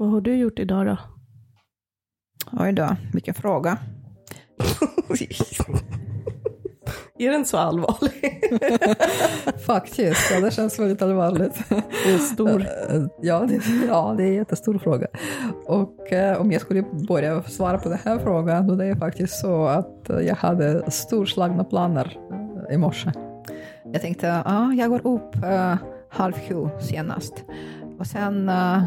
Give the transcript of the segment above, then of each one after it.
Vad har du gjort idag då? Oj då, vilken fråga. Är den så allvarlig? Faktiskt, ja, det känns väldigt allvarligt. Det är stor. Ja, det, ja, det är en jättestor fråga. Och eh, om jag skulle börja svara på den här frågan, då det är faktiskt så att jag hade storslagna planer eh, i morse. Jag tänkte, ja, jag går upp eh, halv sju senast. Och sen uh,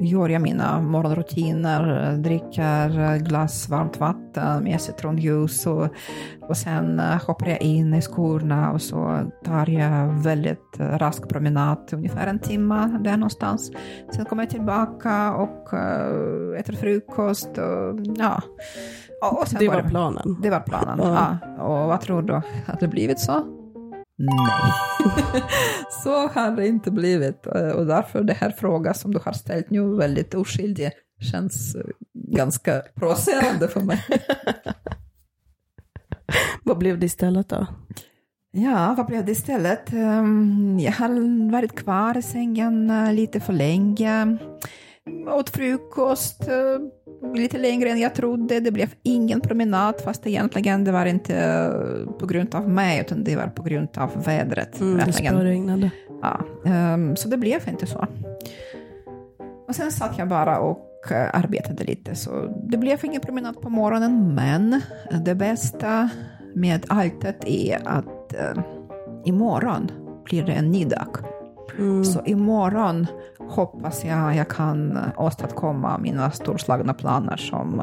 gör jag mina morgonrutiner, dricker glass varmt vatten med citronjuice och, och sen uh, hoppar jag in i skorna och så tar jag väldigt rask promenad, ungefär en timme där någonstans. Sen kommer jag tillbaka och uh, äter frukost och ja. Och det var planen? Det var planen, ja. ja. Och vad tror du? Har det blivit så? Nej. så har det inte blivit. Och därför det här frågan som du har ställt nu väldigt oskyldig känns ganska provocerande för mig. vad blev det istället då? Ja, vad blev det istället? Ehm, jag har varit kvar i sängen eh, lite för länge. Åt frukost eh, lite längre än jag trodde. Det blev ingen promenad, fast egentligen det var inte eh, på grund av mig, utan det var på grund av vädret. Mm, det spöregnade. Ja, um, så det blev inte så. Och sen satt jag bara och uh, arbetade lite, så det blev ingen promenad på morgonen, men det bästa med alltet är att uh, imorgon blir det en ny dag. Mm. Så imorgon hoppas jag jag kan åstadkomma mina storslagna planer som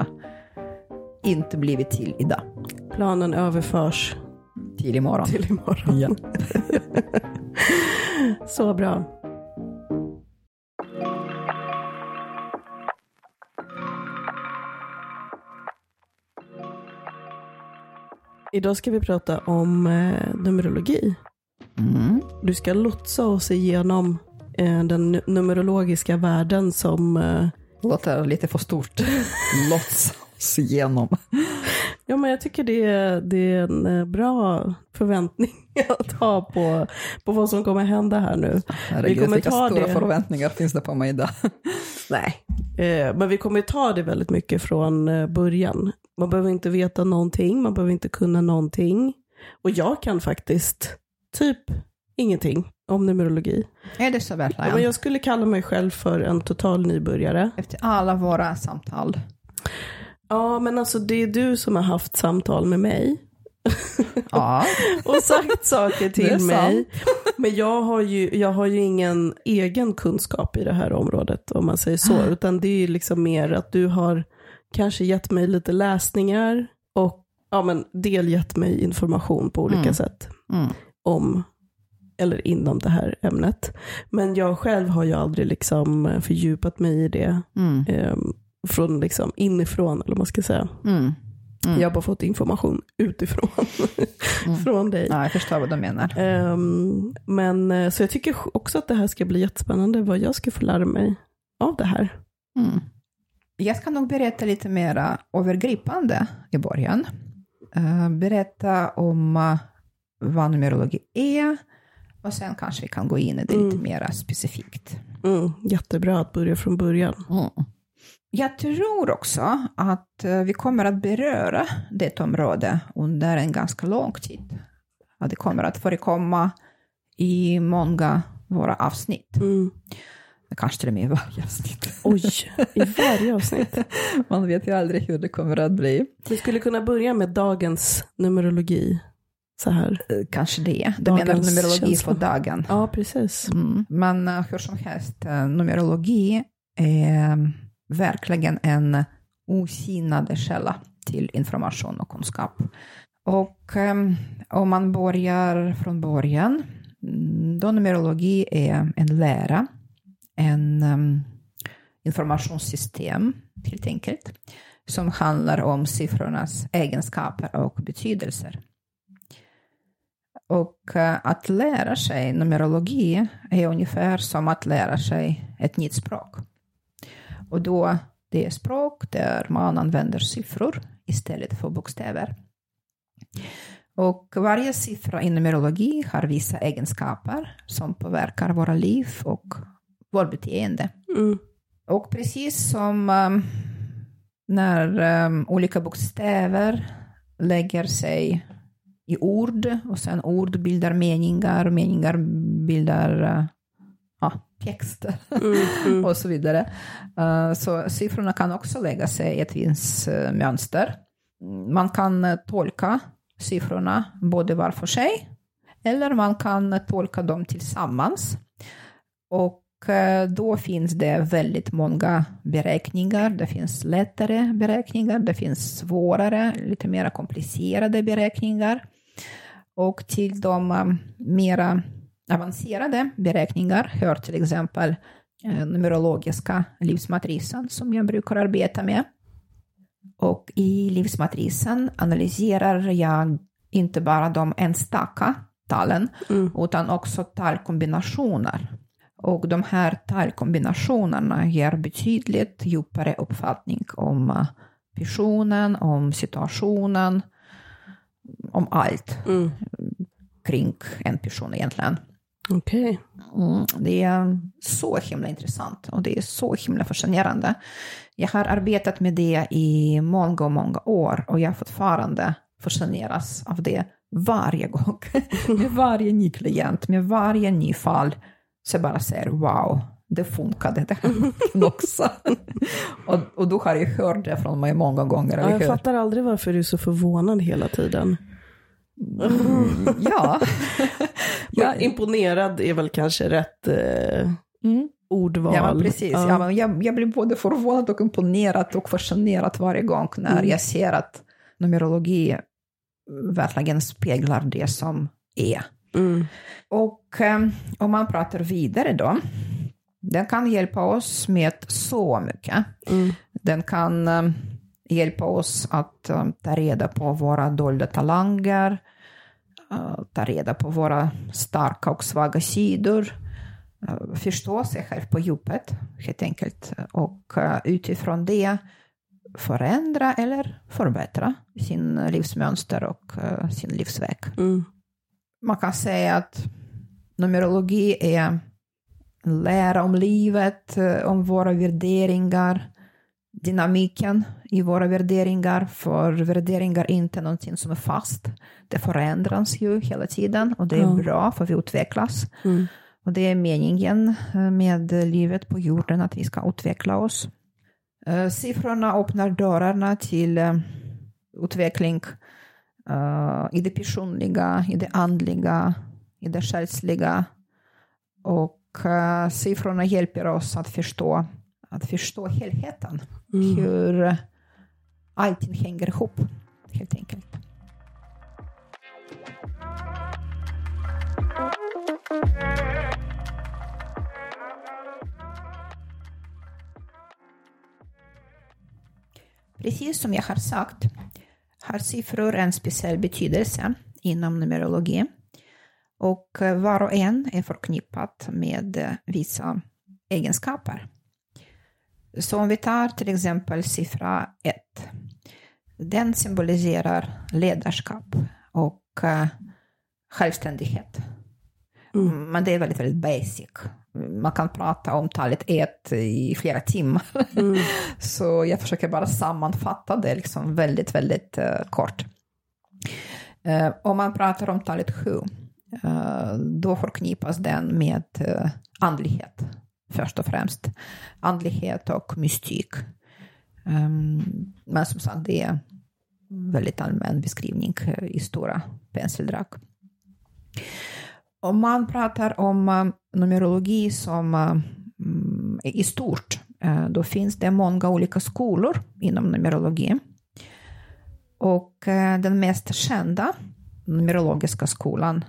inte blivit till idag. Planen överförs till imorgon. Till imorgon. Ja. Så bra. Idag ska vi prata om eh, numerologi. Mm. Du ska lotsa oss igenom den numerologiska världen som... Eh, Låter lite för stort. lotsa oss igenom. Ja, men jag tycker det är, det är en eh, bra förväntning att ha på, på vad som kommer hända här nu. Herregud, vi kommer vilka ta stora det. förväntningar finns det på mig idag? Nej, eh, men vi kommer ta det väldigt mycket från eh, början. Man behöver inte veta någonting, man behöver inte kunna någonting. Och jag kan faktiskt typ ingenting om numerologi. Är det så verkligen? Ja, jag skulle kalla mig själv för en total nybörjare. Efter alla våra samtal. Ja, men alltså det är du som har haft samtal med mig. Ja. och sagt saker till mig. Men jag har, ju, jag har ju ingen egen kunskap i det här området, om man säger så. Ah. Utan det är liksom mer att du har kanske gett mig lite läsningar och ja, men delgett mig information på olika mm. sätt. Mm. Om eller inom det här ämnet. Men jag själv har ju aldrig liksom fördjupat mig i det. Mm. Eh, från liksom inifrån, eller vad man ska säga. Mm. Mm. Jag har bara fått information utifrån, mm. från dig. Ja, jag förstår vad du menar. Men, eh, så jag tycker också att det här ska bli jättespännande, vad jag ska få lära mig av det här. Mm. Jag ska nog berätta lite mer övergripande i början. Uh, berätta om uh, vad numerologi är, och sen kanske vi kan gå in i det lite mm. mer specifikt. Mm, jättebra att börja från början. Mm. Jag tror också att eh, vi kommer att beröra det område under en ganska lång tid. Att det kommer att förekomma i många våra avsnitt. Mm. Kanske till och med i varje avsnitt. Oj, i varje avsnitt. Man vet ju aldrig hur det kommer att bli. Vi skulle kunna börja med dagens numerologi. Så här. Eh, kanske det. Du dagens menar numerologi känsla. på dagen? Ja, precis. Mm. Men uh, hur som helst, numerologi är verkligen en osinad källa till information och kunskap. Och um, om man börjar från början, mm, då numerologi är en lära, en um, informationssystem helt enkelt, som handlar om siffrornas egenskaper och betydelser. Och uh, att lära sig numerologi är ungefär som att lära sig ett nytt språk. Och då det är språk där man använder siffror istället för bokstäver. Och varje siffra i numerologi har vissa egenskaper som påverkar våra liv och vårt beteende. Mm. Och precis som um, när um, olika bokstäver lägger sig i ord och sen ord bildar meningar, meningar bildar uh, ja, texter mm, mm. och så vidare. Uh, så siffrorna kan också lägga sig i ett visst mönster. Man kan tolka siffrorna både var för sig eller man kan tolka dem tillsammans. Och då finns det väldigt många beräkningar. Det finns lättare beräkningar, det finns svårare, lite mer komplicerade beräkningar. Och till de mera avancerade beräkningar hör till exempel eh, numerologiska livsmatrisen som jag brukar arbeta med. Och i livsmatrisen analyserar jag inte bara de enstaka talen, mm. utan också talkombinationer. Och de här talkombinationerna ger betydligt djupare uppfattning om personen, om situationen, om allt mm. kring en person egentligen. Okay. Mm, det är så himla intressant och det är så himla fascinerande. Jag har arbetat med det i många, många år och jag fortfarande fascineras av det varje gång. med varje ny klient, med varje ny fall. Så jag bara säger wow, det funkade det också. och, och då har jag hört det från mig många gånger. Ja, jag fattar aldrig varför du är så förvånad hela tiden. Mm, ja. ja. Imponerad är väl kanske rätt eh, mm. ordval. Ja, precis. Ja. ja men jag, jag blir både förvånad och imponerad och fascinerad varje gång när mm. jag ser att numerologi verkligen speglar det som är. Mm. Och um, om man pratar vidare då, den kan hjälpa oss med så mycket. Mm. Den kan um, hjälpa oss att um, ta reda på våra dolda talanger, uh, ta reda på våra starka och svaga sidor, uh, förstå sig själv på djupet helt enkelt och uh, utifrån det förändra eller förbättra sin livsmönster och sin livsväg. Mm. Man kan säga att numerologi är lära om livet, om våra värderingar, dynamiken i våra värderingar, för värderingar är inte någonting som är fast. Det förändras ju hela tiden och det är mm. bra för vi utvecklas. Mm. Och det är meningen eh, med livet på jorden, att vi ska utveckla oss. Uh, siffrorna öppnar dörrarna till utveckling i det personliga, i det andliga, i det själsliga. Och siffrorna hjälper oss att förstå att förstå helheten. Mm. Hur allting hänger ihop, helt enkelt. Precis som jag har sagt har siffror en speciell betydelse inom numerologi och var och en är förknippat med vissa egenskaper. Så om vi tar till exempel siffra 1. Den symboliserar ledarskap och uh, självständighet. Mm. Men det är väldigt, väldigt basic. Man kan prata om talet 1 i flera timmar. Mm. Så jag försöker bara sammanfatta det liksom väldigt, väldigt uh, kort. Uh, om man pratar om talet 7, Eh, då förknippas den med eh, andlighet först och främst. Andlighet och mystik. Ehm, men som sagt, det är väldigt allmän beskrivning i stora penseldrag. Om man pratar om eh, numerologi som mm, i stort, då finns det många olika skolor inom numerologi. Och den mest kända numerologiska skolan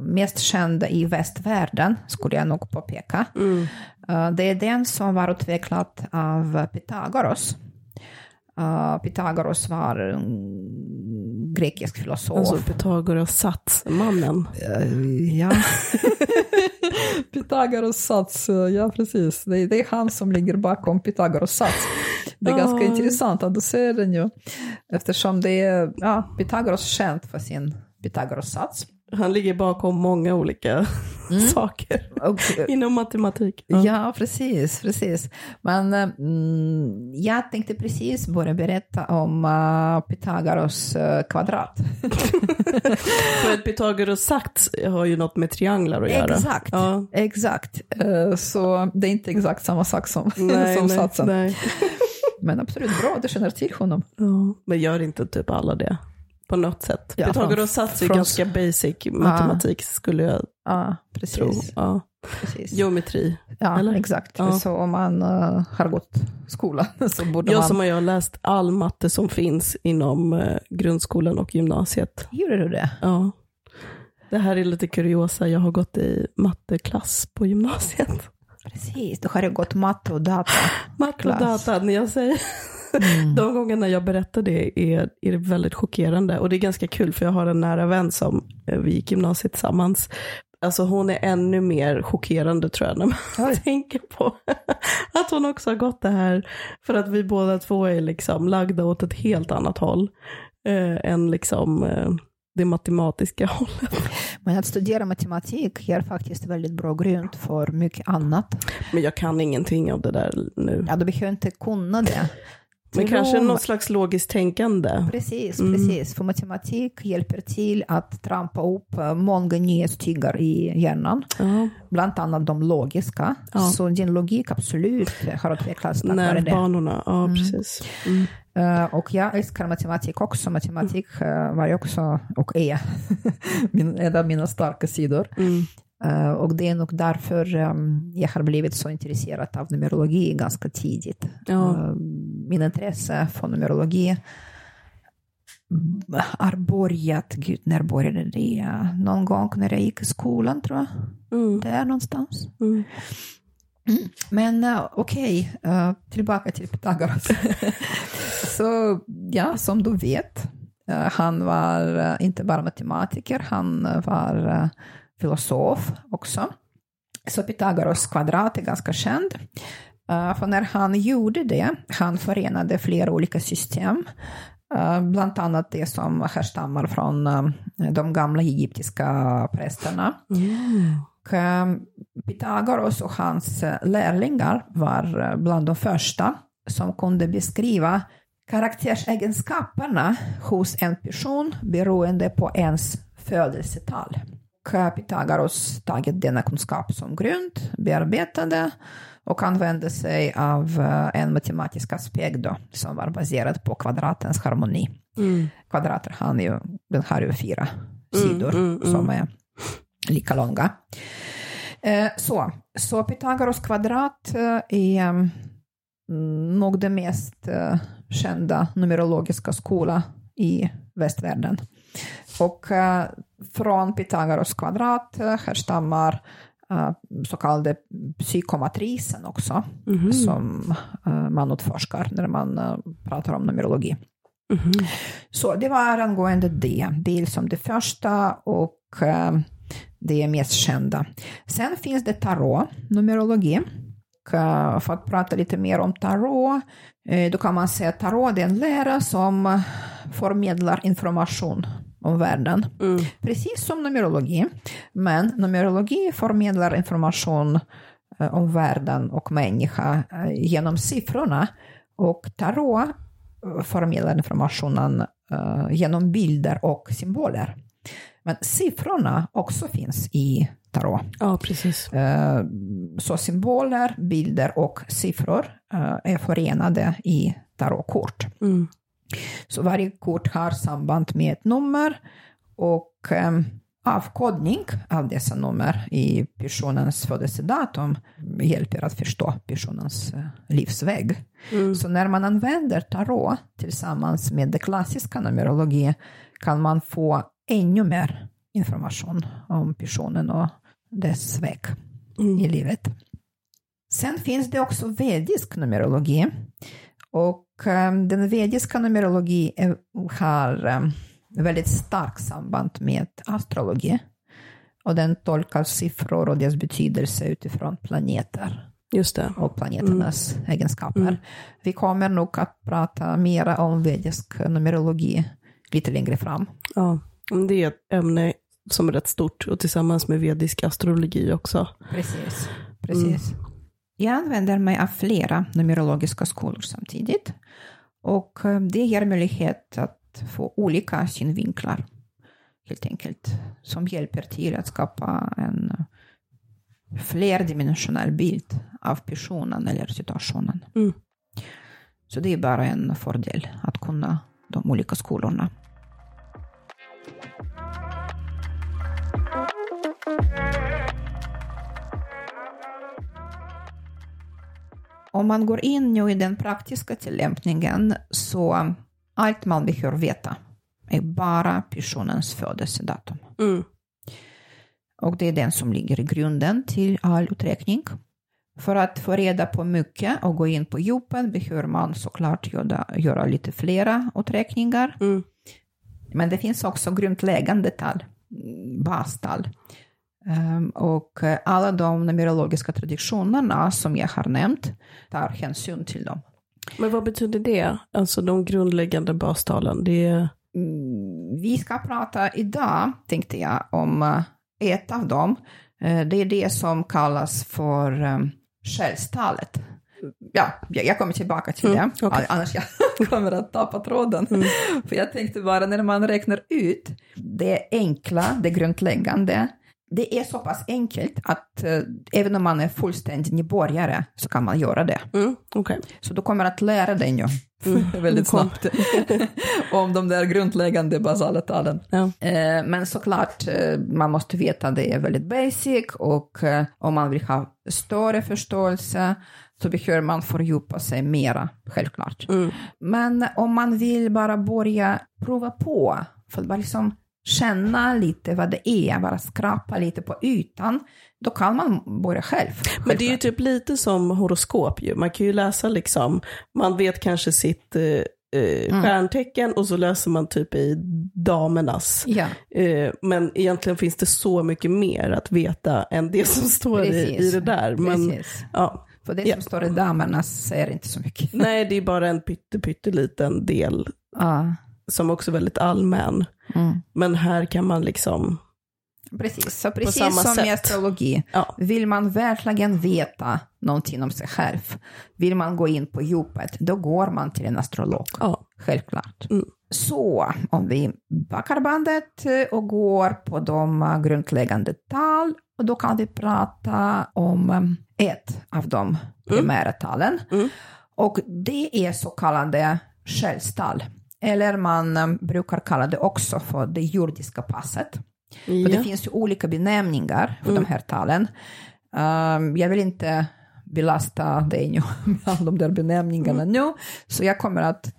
mest känd i västvärlden, skulle jag nog påpeka. Mm. Uh, det är den som var utvecklad av Pythagoras. Uh, Pythagoras var en grekisk filosof. Alltså Pythagoras satsmannen. ja. Pythagoras sats, ja precis. Det är, det är, han som ligger bakom Pythagoras sats. Det är ganska intressant att du ser den ju. Eftersom det är, ja, Pythagoras känd för sin Pythagoras sats. Han ligger bakom många olika mm. saker och, inom matematik. Ja. ja, precis, precis. Men mm, jag tänkte precis börja berätta om uh, Pythagoras uh, kvadrat. För att Pythagoras sats har ju något med trianglar att göra. Exakt, ja. exakt. Uh, så det är inte exakt samma sak som, nej, som nej, satsen. Nej. Men absolut bra, du känner till honom. Ja, men gör inte typ alla det? På något sätt. Ja, Pythagoras sats är ganska basic matematik ja. skulle jag ja, precis. tro. Ja. Precis. Geometri. Ja, eller? exakt. Ja. Så om man uh, har gått skolan så borde jag man... som har läst all matte som finns inom uh, grundskolan och gymnasiet. Gjorde du det? Ja. Det här är lite kuriosa, jag har gått i matteklass på gymnasiet. Precis, du har gått matte och data. Matte och data, när jag säger Mm. De gångerna jag berättar det är, är det väldigt chockerande. Och det är ganska kul för jag har en nära vän som eh, vi gick gymnasiet tillsammans. Alltså hon är ännu mer chockerande tror jag när man Oj. tänker på att hon också har gått det här. För att vi båda två är liksom lagda åt ett helt annat håll eh, än liksom eh, det matematiska hållet. Men att studera matematik ger faktiskt väldigt bra grund för mycket annat. Men jag kan ingenting av det där nu. Ja, du behöver inte kunna det. Men kanske något slags logiskt tänkande. Precis, mm. precis. För matematik hjälper till att trampa upp eh, många nya stigar i hjärnan. Ja. Bland annat de logiska. Ja. Så din logik absolut har utvecklats tack vare det. Ja mm. precis. Mm. Uh, och jag älskar matematik också. Matematik uh, var också, och är, en av mina starka sidor. Uh, och det är nog därför um, jag har blivit så intresserad av numerologi ganska tidigt. Ja. Uh, min intresse för numerologi har börjat, gud när började det? Någon gång när jag gick i skolan tror jag. Mm. Där någonstans. Mm. Mm. Men uh, okej, okay, uh, tillbaka till Pythagoras. så ja, som du vet, uh, han var inte bara matematiker, han var filosof också. Så Pythagoras kvadrat är ganska känd. Uh, för när han gjorde det, han förenade flera olika system, uh, bland annat det som härstammar från uh, de gamla egyptiska prästerna. Mm. Pythagoras och hans lärlingar var bland de första som kunde beskriva karaktärsegenskaperna hos en person beroende på ens födelsetal. Pythagoras tagit denna kunskap som grund, bearbetade och använde sig av eh, en matematisk aspekt då, som var baserad på kvadratens harmoni. Mm. Kvadrater har ju, den har ju fyra mm, sidor mm, mm, som är lika långa. Eh, så, så Pythagoras kvadrat eh, är mm, nog den mest kända numerologiska skola i västvärlden. Och från Pythagoras kvadrat härstammar uh, så kallade psykomatrisen också, mm. som uh, man utforskar när man uh, pratar om numerologi. Mm. Så det var angående det, dels som det första och det mest kända. Sen finns det tarot, numerologi. För att prata lite mer om tarot, då kan man säga att tarot är en lära som förmedlar information om världen. Mm. Precis som numerologi. Men numerologi förmedlar information eh, om världen och människa eh, genom siffrorna. Och tarot eh, förmedlar informationen genom bilder och symboler. Men siffrorna också finns i tarot. Ja, precis. Så symboler, bilder och siffror är förenade i tarotkort. Mm. Så varje kort har samband med ett nummer och um, avkodning av dessa nummer i personens födelsedatum hjälper att förstå personens uh, livsväg. Mm. Så när man använder tarot tillsammans med det klassiska numerologi kan man få ännu mer information om personen och dess väg mm. i livet. Sen finns det också vedisk numerologi. Och den vediska numerologin har um, väldigt starkt samband med astrologi. Och den tolkar siffror och deras betydelse utifrån planeter. Just det. Och planeternas mm. egenskaper. Mm. Vi kommer nog att prata mer om vedisk numerologi lite längre fram. Ja, det är ett ämne som är rätt stort och tillsammans med vedisk astrologi också. Precis. Precis. Mm. Jag använder mig av flera numerologiska skolor samtidigt. Och eh, det ger möjlighet att få olika synvinklar, helt enkelt, som hjälper till att skapa en flerdimensionell bild av personen eller situationen. Mm. Så det är bara en fördel att kunna de olika skolorna. Om man går in nu i den praktiska tillämpningen så allt man behöver veta är bara personens födelsedatum. Mm. Och det är den som ligger i grunden till all uträkning. För att få reda på mycket och gå in på djupen behöver man såklart göra, göra lite flera uträkningar. Mm. Men det finns också grundläggande tal, bastal. Um, och alla de numerologiska traditionerna som jag har nämnt tar hänsyn till dem. Men vad betyder det? Alltså de grundläggande bastalen? Det är... Mm, vi ska prata idag, tänkte jag, om eh, ett av dem. Eh, det är det som kallas för um, själstalet. Ja, jag kommer tillbaka till mm, det, okay. annars jag kommer att tappa tråden. Mm. För jag tänkte bara när man räknar ut det enkla, det grundläggande, det är så pass enkelt att eh, även om man är fullständig nybörjare så kan man göra det. Mm, okay. Så du kommer att lära dig nu mm, väldigt snabbt om de där grundläggande basala talen. Ja. Eh, men såklart, eh, man måste veta att det är väldigt basic och eh, om man vill ha större förståelse så behöver man fördjupa sig mera, självklart. Mm. Men om man vill bara börja prova på, för bara liksom känna lite vad det är, bara skrapa lite på ytan, då kan man börja själv. Men det är ju typ lite som horoskop ju. Man kan ju läsa liksom, man vet kanske sitt eh, eh mm. stjärntecken och så läser man typ i damernas. Ja. Eh, men egentligen finns det så mycket mer att veta än det som står i, i det där. Men, Precis. Ja. För det som ja. står i damernas säger inte så mycket. Nej, det är bara en pytte, pytteliten del. Ja. Som också är väldigt allmän. Mm. Men här kan man liksom... Precis, så precis som sätt. i astrologi, ja. vill man verkligen veta någonting om sig själv, vill man gå in på djupet, då går man till en astrolog. Ja. Självklart. Mm. Så om vi backar bandet och går på de grundläggande tal, och då kan vi prata om ett av de mm. primära talen. Mm. Och det är så kallade själstal. Eller man um, brukar kalla det också för det jordiska passet. Ja. det finns ju olika benämningar för mm. de här talen. Um, jag vill inte belasta dig nu med de där benämningarna mm. nu, så jag kommer att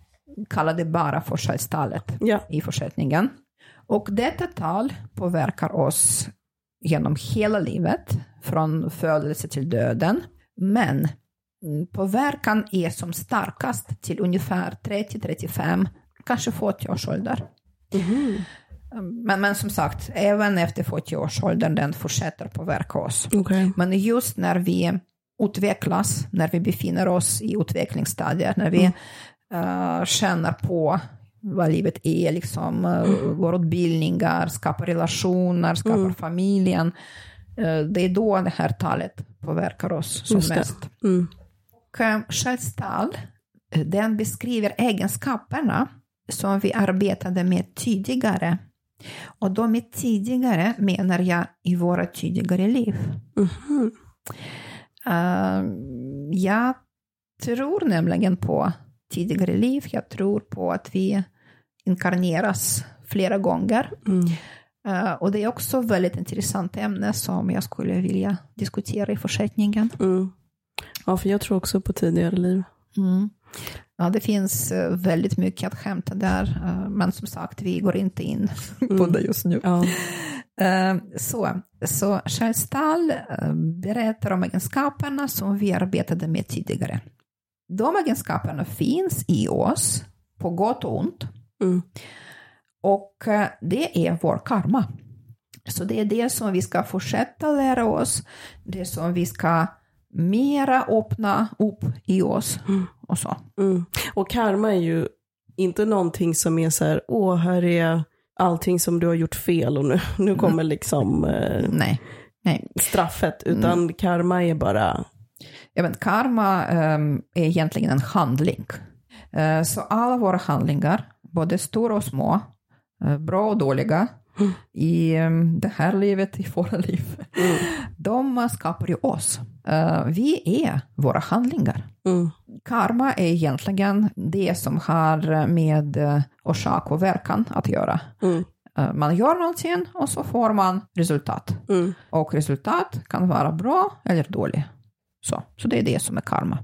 kalla det bara för själstalet ja. i fortsättningen. Och detta tal påverkar oss genom hela livet, från födelse till döden. Men mm, påverkan är som starkast till ungefär 30-35 kanske 40 års ålder. Mm. Men, men som sagt, även efter 40 års ålder den fortsätter påverka oss. Okay. Men just när vi utvecklas, när vi befinner oss i utvecklingsstadiet, när vi mm. uh, känner på vad livet är, liksom, uh, mm. går utbildningar, skapar relationer, skapar mm. familjen. Uh, det är då det här talet påverkar oss som mest. Mm. Och uh, självstal, den beskriver egenskaperna som vi arbetade med tidigare. Och då med tidigare menar jag i våra tidigare liv. Mm. Uh, jag tror nämligen på tidigare liv. Jag tror på att vi inkarneras flera gånger. Mm. Uh, och det är också ett väldigt intressant ämne som jag skulle vilja diskutera i fortsättningen. Mm. Ja, för jag tror också på tidigare liv. Mm. Ja, det finns eh, väldigt mycket att hämta där, eh, men som sagt, vi går inte in på mm. det just nu. Ja. Eh, så, så Charles Stahl berättar om egenskaperna som vi arbetade med tidigare. De egenskaperna finns i oss, på gott och ont. Mm. Och det är vår karma. Så det är det som vi ska fortsätta lära oss, det som vi ska mera öppna upp i oss. Mm. Och så. Mm. Och karma är ju inte någonting som är så här, åh, här är allting som du har gjort fel och nu, nu kommer liksom eh, nej, nej. straffet, utan mm. karma är bara... Ja, men karma um, är egentligen en handling. Uh, så alla våra handlingar, både stora och små, uh, bra och dåliga, mm. i um, det här livet, i våra liv, mm. de skapar ju oss. Uh, vi är våra handlingar. Mm. Karma är egentligen det som har med orsak och verkan att göra. Mm. Eh, man gör någonting och så får man resultat. Mm. Och resultat kan vara bra eller dåligt. Så, så det är det som är karma.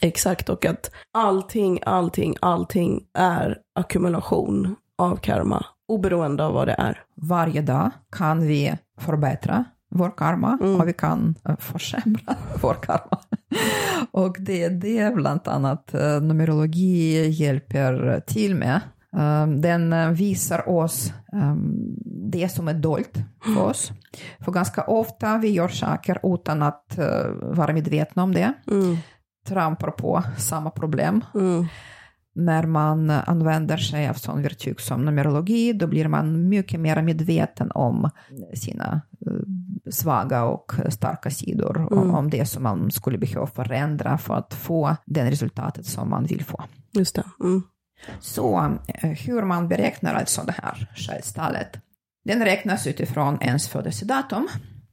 Exakt, och att allting, allting, allting är ackumulation av karma, oberoende av vad det är. Varje dag kan vi förbättra vår karma mm. och vi kan eh, försämra vår karma. och det är det bland annat eh, numerologi hjälper till med. Ehm, den eh, visar oss ehm, det som är dolt för oss. För ganska ofta vi gör saker utan att vara medvetna om det. Mm. Trampar på samma problem. Mm. När man använder sig av sån verktyg som numerologi, då blir man mycket mer medveten om sina svaga och starka sidor, mm. om det som man skulle behöva förändra för att få det resultatet som man vill få. Just det. Mm. Så eh, hur man beräknar alltså det här självstallet. Den räknas utifrån ens födelsedatum.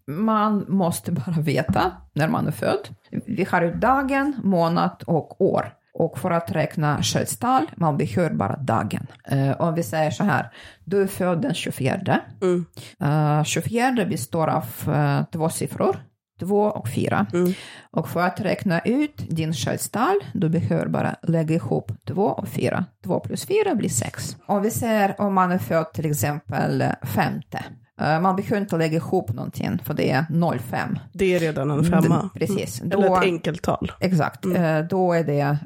Man måste bara veta när man är född. Vi har ju dagen, månad och år. Och för att räkna självstal, man behöver bara dagen. Uh, om vi säger så här, du är född den 24. Mm. Uh, 24 består av uh, två siffror, 2 och 4. Mm. Och för att räkna ut din köttstall, du behöver bara lägga ihop 2 och 4. 2 plus 4 blir 6. Om vi ser om man är född till exempel femte, eh, man behöver inte lägga ihop någonting, för det är 05. Det är redan en femma. D precis. Mm. Eller ett enkeltal. Exakt. Mm. Eh, då är det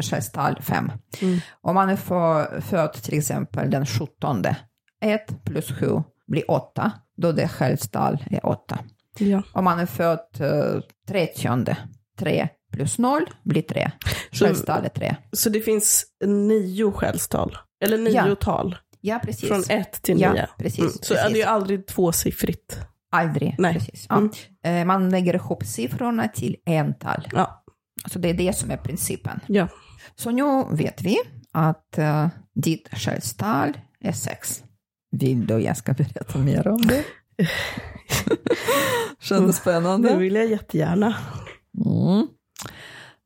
köttstall eh, 5. Mm. Om man är för, född till exempel den 17, 1 plus 7 blir 8, då det köttstall är 8. Ja. Om man är född uh, 30, 3 plus 0 blir 3. Självstal är 3. Så det finns nio självstal? Eller nio ja. tal? Ja, precis. Från 1 till 9? Ja, precis. Mm. Så precis. det är aldrig tvåsiffrigt? Aldrig. Nej. Precis. Ja. Mm. Man lägger ihop siffrorna till ental. Ja. Så det är det som är principen. Ja. Så nu vet vi att uh, ditt självstal är 6. Vill du jag ska berätta mer om det? Kändes spännande. Det vill jag jättegärna. Mm.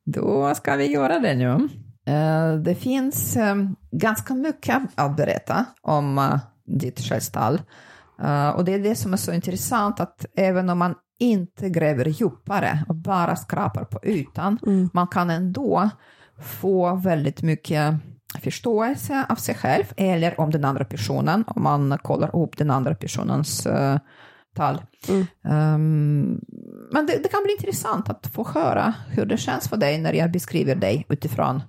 Då ska vi göra det nu. Eh, det finns eh, ganska mycket att berätta om eh, ditt självstall. Och det är det som är så intressant, att även om man inte gräver djupare och bara skrapar på ytan, mm. man kan ändå få väldigt mycket förståelse av sig själv eller om den andra personen, om man kollar upp den andra personens tal. Mm. Um, men det, det, kan bli intressant att få höra hur det känns för dig när jag beskriver dig utifrån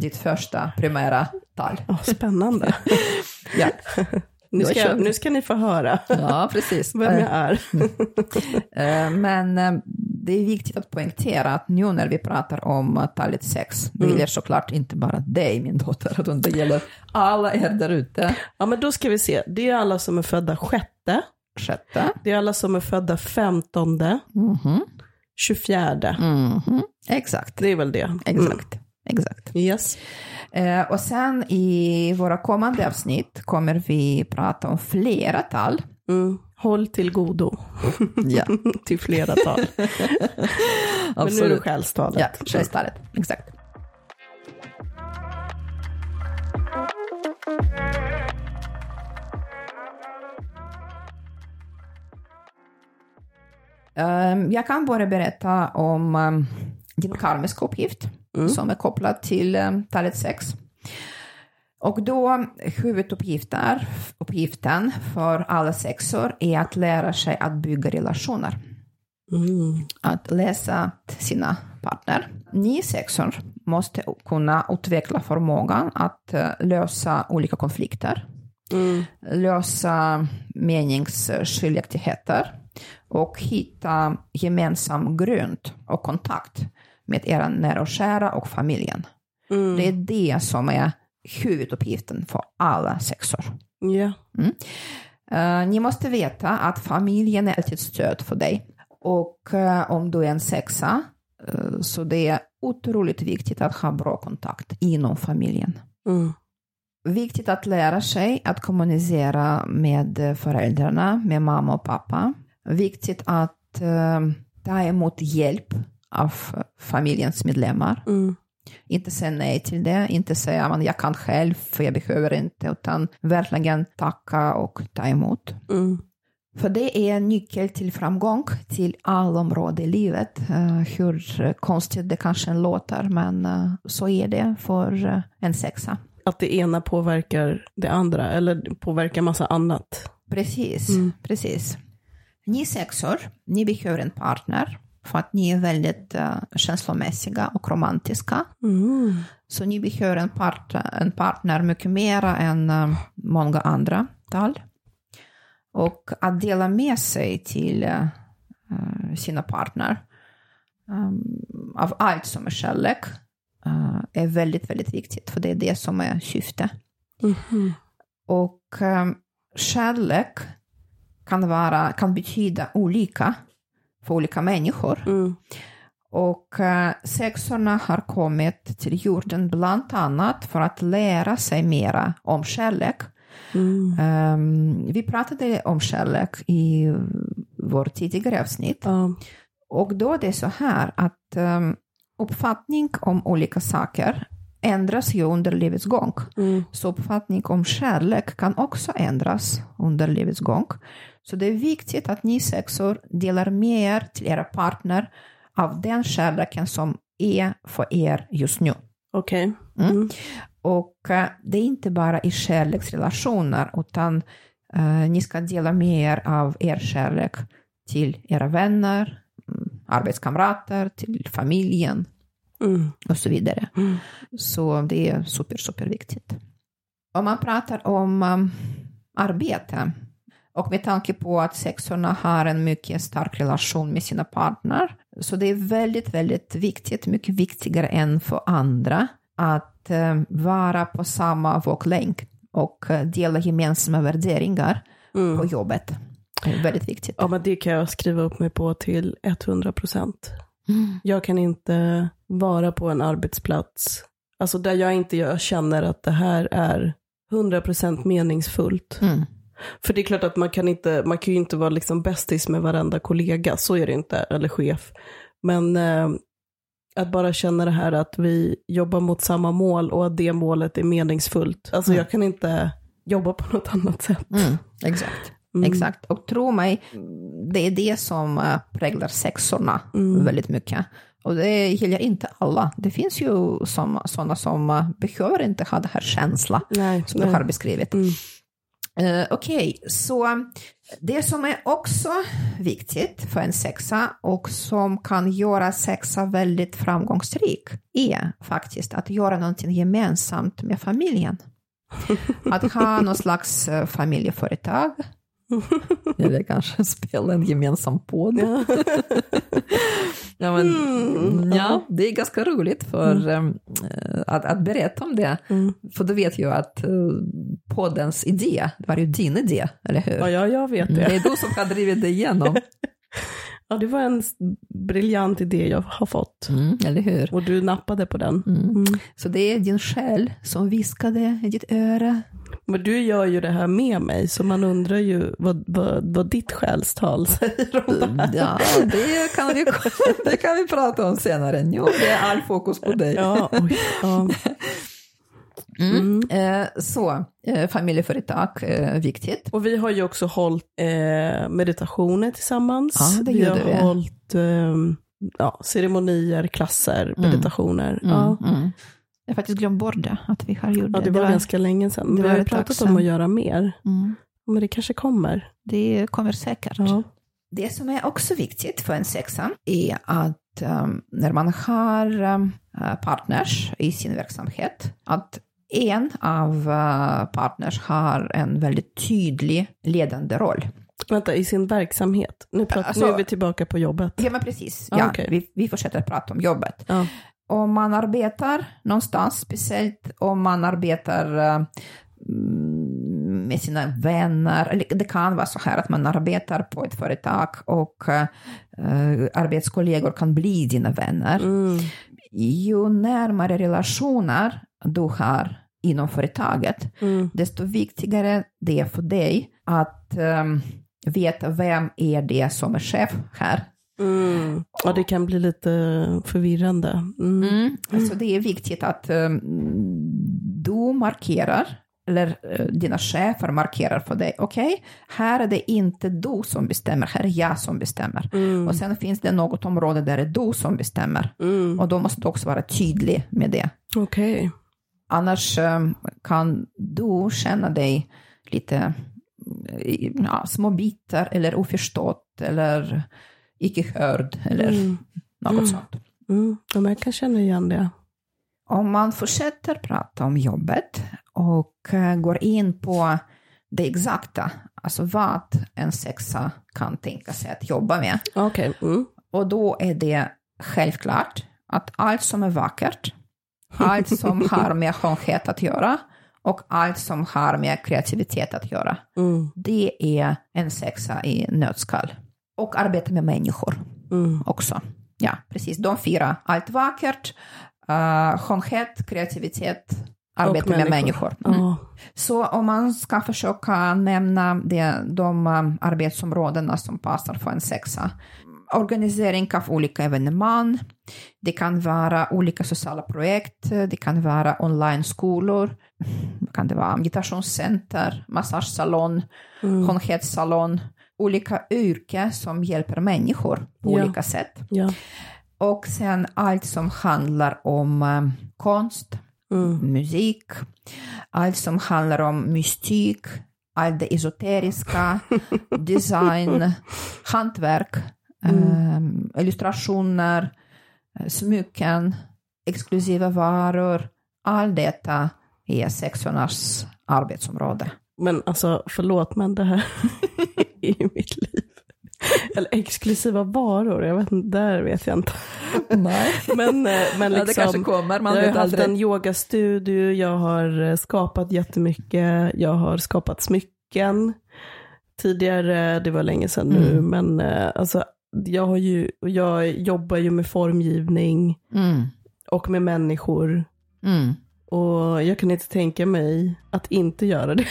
ditt första primära tal. Oh, spännande. ja. Nu ska, nu ska ni få höra ja, precis. vem jag är. uh, men uh, det är viktigt att poängtera att nu när vi pratar om talet sex, det mm. gäller såklart inte bara dig, min dotter, utan det gäller alla er där ute. Ja, men då ska vi se. Det är alla som är födda sjätte, Sjätte. Det är alla som är födda femtonde, mm -hmm. 24. Mm -hmm. Exakt. Det är väl det. Exakt. Exakt. Yes. Eh, och sen i våra kommande avsnitt kommer vi prata om flera tal. Mm. Håll till godo. ja. till flera tal. Men nu är det själstalet. Ja, själstalet. Exakt. Ehm, jag kan bara berätta om ehm, din karmiska uppgift mm. som är kopplad till ehm, talet 6. Och då huvuduppgiften uppgiften för alla sexor är att lära sig att bygga relationer. Mm. Att läsa sina partner. Ni sexor måste kunna utveckla förmågan att eh, lösa olika konflikter. Mm. Lösa meningsskiljaktigheter och hitta gemensam grund och kontakt med era nära och kära och familjen. Mm. Det är det som är huvuduppgiften för alla sexor. Ja. Mm. Uh, ni måste veta att familjen är ett stöd för dig. Och uh, om du är en sexa, uh, så det är otroligt viktigt att ha bra kontakt inom familjen. Mm. Viktigt att lära sig att kommunicera med föräldrarna, med mamma och pappa. Viktigt att ta emot hjälp av familjens medlemmar. Mm. Inte säga nej till det, inte säga att jag kan själv för jag behöver inte, utan verkligen tacka och ta emot. Mm. För det är en nyckel till framgång till alla områden i livet. Uh, hur konstigt det kanske låter, men uh, så är det för uh, en sexa. Att det ena påverkar det andra, eller påverkar massa annat. Precis, mm. precis. Ni sexor, ni behöver en partner för att ni är väldigt uh, känslomässiga och romantiska. Mm. Så ni behöver en, part, en partner mycket mer än uh, många andra tal. Och att dela med sig till uh, sina partner um, av allt som är kärlek är väldigt, väldigt viktigt, för det är det som är syftet. Mm. Och um, kärlek kan, vara, kan betyda olika för olika människor. Mm. Och uh, sexorna har kommit till jorden bland annat för att lära sig mera om kärlek. Mm. Um, vi pratade om kärlek i vårt tidigare avsnitt. Mm. Och då är det så här att um, uppfattning om olika saker ändras ju under livets gång. Mm. Så uppfattning om kärlek kan också ändras under livets gång. Så det är viktigt att ni sexor delar med er till era partner av den kärleken som är för er just nu. Okej. Okay. Mm. Mm. Och uh, det är inte bara i kärleksrelationer, utan uh, ni ska dela med er av er kärlek till era vänner, mm, arbetskamrater, till familjen mm. och så vidare. Mm. Så det är super, super viktigt. Om man pratar om um, arbete, och med tanke på att sexorna har en mycket stark relation med sina partner, så det är väldigt, väldigt viktigt, mycket viktigare än för andra, att uh, vara på samma våglängd och uh, dela gemensamma värderingar mm. på jobbet. Det är väldigt viktigt. Ja, men det kan jag skriva upp mig på till 100 procent. Mm. Jag kan inte vara på en arbetsplats, alltså där jag inte jag känner att det här är 100 procent meningsfullt. Mm för det är klart att man kan inte, man kan ju inte vara liksom bästis med varenda kollega, så är det inte, eller chef. Men eh, att bara känna det här att vi jobbar mot samma mål och att det målet är meningsfullt. Alltså mm. jag kan inte jobba på något annat sätt. Mm, exakt. Mm. Exakt, och tro mig, det är det som eh, präglar sexorna mm. väldigt mycket. Och det gäller inte alla. Det finns ju sådana som eh, behöver inte ha den här känslan nej, som nej. du har beskrivit. Mm. Uh, Okej, okay. så det som är också viktigt för en sexa och som kan göra sexa väldigt framgångsrik är faktiskt att göra någonting gemensamt med familjen. Att ha någon slags eh, familjeföretag Eller kanske spela en gemensam podd. Ja. ja, men, mm, ja, det är ganska roligt för mm. um, att, att berätta om det. Mm. För du vet ju att uh, poddens idé, var ju din idé, eller hur? Ja, ja jag vet det. Det är du som har drivit det igenom. Ja, det var en briljant idé jag har fått. Mm, eller hur? Och du nappade på den. Mm. Mm. Så det är din själ som viskade i ditt öra. Men du gör ju det här med mig, så man undrar ju vad, vad, vad ditt själstal säger om det här. Ja, det kan, vi, det kan vi prata om senare. Jo, det är all fokus på dig. Ja, oj, ja. Mm. Mm. Eh, så, eh, familjeföretag, eh, viktigt. Och vi har ju också hållit eh, meditationer tillsammans. Ja, det vi har vi. hållit ehm, ja, ceremonier, klasser, mm. meditationer. Mm. Ja. Mm. Jag har faktiskt glömt bort det, att vi har gjort det. Ja, det var, det var ganska länge sedan. Vi har pratat om att göra mer. Mm. Men det kanske kommer. Det kommer säkert. Ja. Det som är också viktigt för en sexa är att um, när man har um, partners i sin verksamhet, att en av uh, partners har en väldigt tydlig ledande roll. Vänta, i sin verksamhet? Nu, pratar, alltså, nu är vi tillbaka på jobbet. Ja, men precis. Ah, ja, okay. vi, vi fortsätter prata om jobbet. Ah om man arbetar någonstans, speciellt om man arbetar uh, med sina vänner. Det kan vara så här att man arbetar på ett företag och uh, arbetskollegor kan bli dina vänner. Mm. Ju närmare relationer du har inom företaget, mm. desto viktigare det är för dig att um, veta vem är det som är chef här. Mm. Ja, det kan bli lite förvirrande. Mm. Mm. Alltså det är viktigt att um, du markerar, eller uh, dina chefer markerar för dig, okej, okay, här är det inte du som bestämmer, här är jag som bestämmer. Mm. Och sen finns det något område där det är du som bestämmer. Mm. Och då måste du också vara tydlig med det. Okej. Okay. Annars um, kan du känna dig lite ja, små bitar eller oförstått eller icke hörd eller mm. något mm. sånt. Mm. Ja, jag kan känna igen det. Om man fortsätter prata om jobbet och eh, går in på det exakta, alltså vad en sexa kan tänka sig att jobba med. Okay. Mm. Och då är det självklart att allt som är vackert, allt som har med skönhet att göra och allt som har med kreativitet att göra, mm. det är en sexa i nötskal och arbeta med människor mm. också. Ja, precis. De fyra. Allt vackert, uh, skönhet, kreativitet, arbete med människor. Mm. Oh. Så om man ska försöka nämna det, de um, arbetsområdena som passar för en sexa. Organisering av olika evenemang. Det kan vara olika sociala projekt. Det kan vara online-skolor. Det kan det vara meditationscenter, massagesalon, mm. skönhetssalon olika yrken som hjälper människor på ja. olika sätt. Ja. Och sen allt som handlar om um, konst, mm. musik, allt som handlar om mystik, allt det esoteriska, design, hantverk, mm. um, illustrationer, smycken, exklusiva varor. Allt detta är sexornas arbetsområde. Men alltså, förlåt, men det här i mitt liv. Eller exklusiva varor, jag vet inte, där vet jag inte. Nej. men, eh, men liksom, ja, det kanske liksom, kommer, man jag har haft en yogastudio, jag har eh, skapat jättemycket, jag har skapat smycken tidigare, det var länge sedan nu, mm. men eh, alltså, jag, har ju, jag jobbar ju med formgivning mm. och med människor. Mm. Och jag kan inte tänka mig att inte göra det.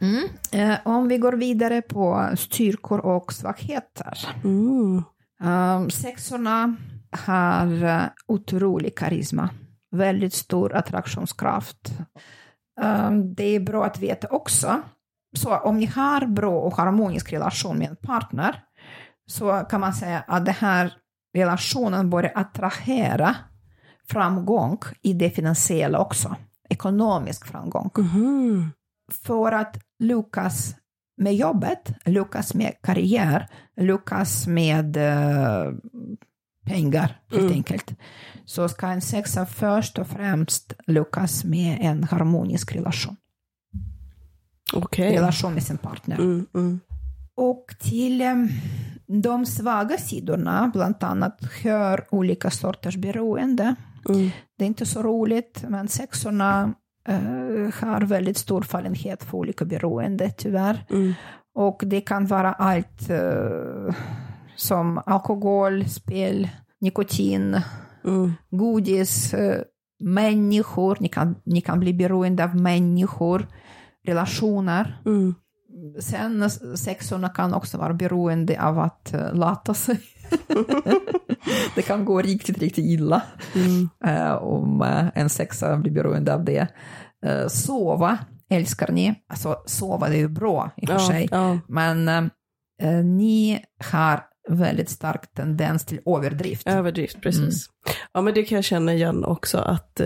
Mm. Eh, om vi går vidare på styrkor och svagheter. Mm. Um, sexorna har uh, otrolig karisma, väldigt stor attraktionskraft. Um, det är bra att veta också, så om ni har bra och harmonisk relation med en partner, så kan man säga att den här relationen börjar attrahera framgång i det finansiella också, ekonomisk framgång. Mm. För att lyckas med jobbet, lyckas med karriär, lyckas med uh, pengar helt mm. enkelt, så ska en sexa först och främst lyckas med en harmonisk relation. Okay. Relation med sin partner. Mm, mm. Och till um, de svaga sidorna, bland annat, hör olika sorters beroende. Mm. Det är inte så roligt, men sexorna uh, har väldigt stor fallenhet för olika beroende, tyvärr. Mm. Och det kan vara allt uh, som alkohol, spel, nikotin, mm. godis, uh, människor. Ni kan, ni kan bli beroende av människor, relationer. Mm. Sen sexorna kan också vara beroende av att uh, lata sig. det kan gå riktigt, riktigt illa mm. uh, om uh, en sexa blir beroende av det. Uh, sova älskar ni. Alltså sova det är ju bra i och för ja, sig, ja. men ni har väldigt stark tendens till överdrift. Överdrift, precis. Mm. Ja, men det kan jag känna igen också, att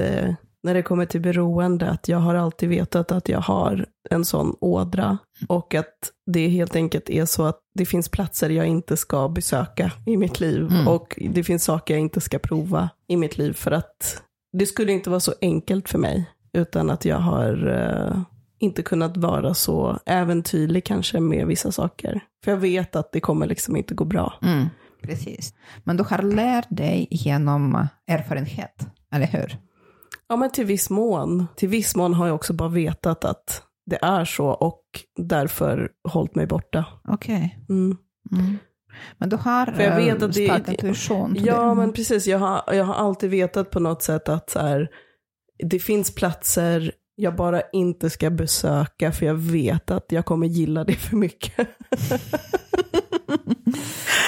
när det kommer till beroende, att jag har alltid vetat att jag har en sån ådra och att det helt enkelt är så att det finns platser jag inte ska besöka i mitt liv mm. och det finns saker jag inte ska prova i mitt liv för att det skulle inte vara så enkelt för mig utan att jag har uh, inte kunnat vara så äventyrlig kanske med vissa saker. För jag vet att det kommer liksom inte gå bra. Mm. Precis. Men du har lärt dig genom erfarenhet, eller hur? Ja, men till viss mån. Till viss mån har jag också bara vetat att det är så och därför hållit mig borta. Okej. Okay. Mm. Mm. Men du har För jag vet att stark intuition? Ja, det. men precis. Jag har, jag har alltid vetat på något sätt att så här, det finns platser jag bara inte ska besöka för jag vet att jag kommer gilla det för mycket.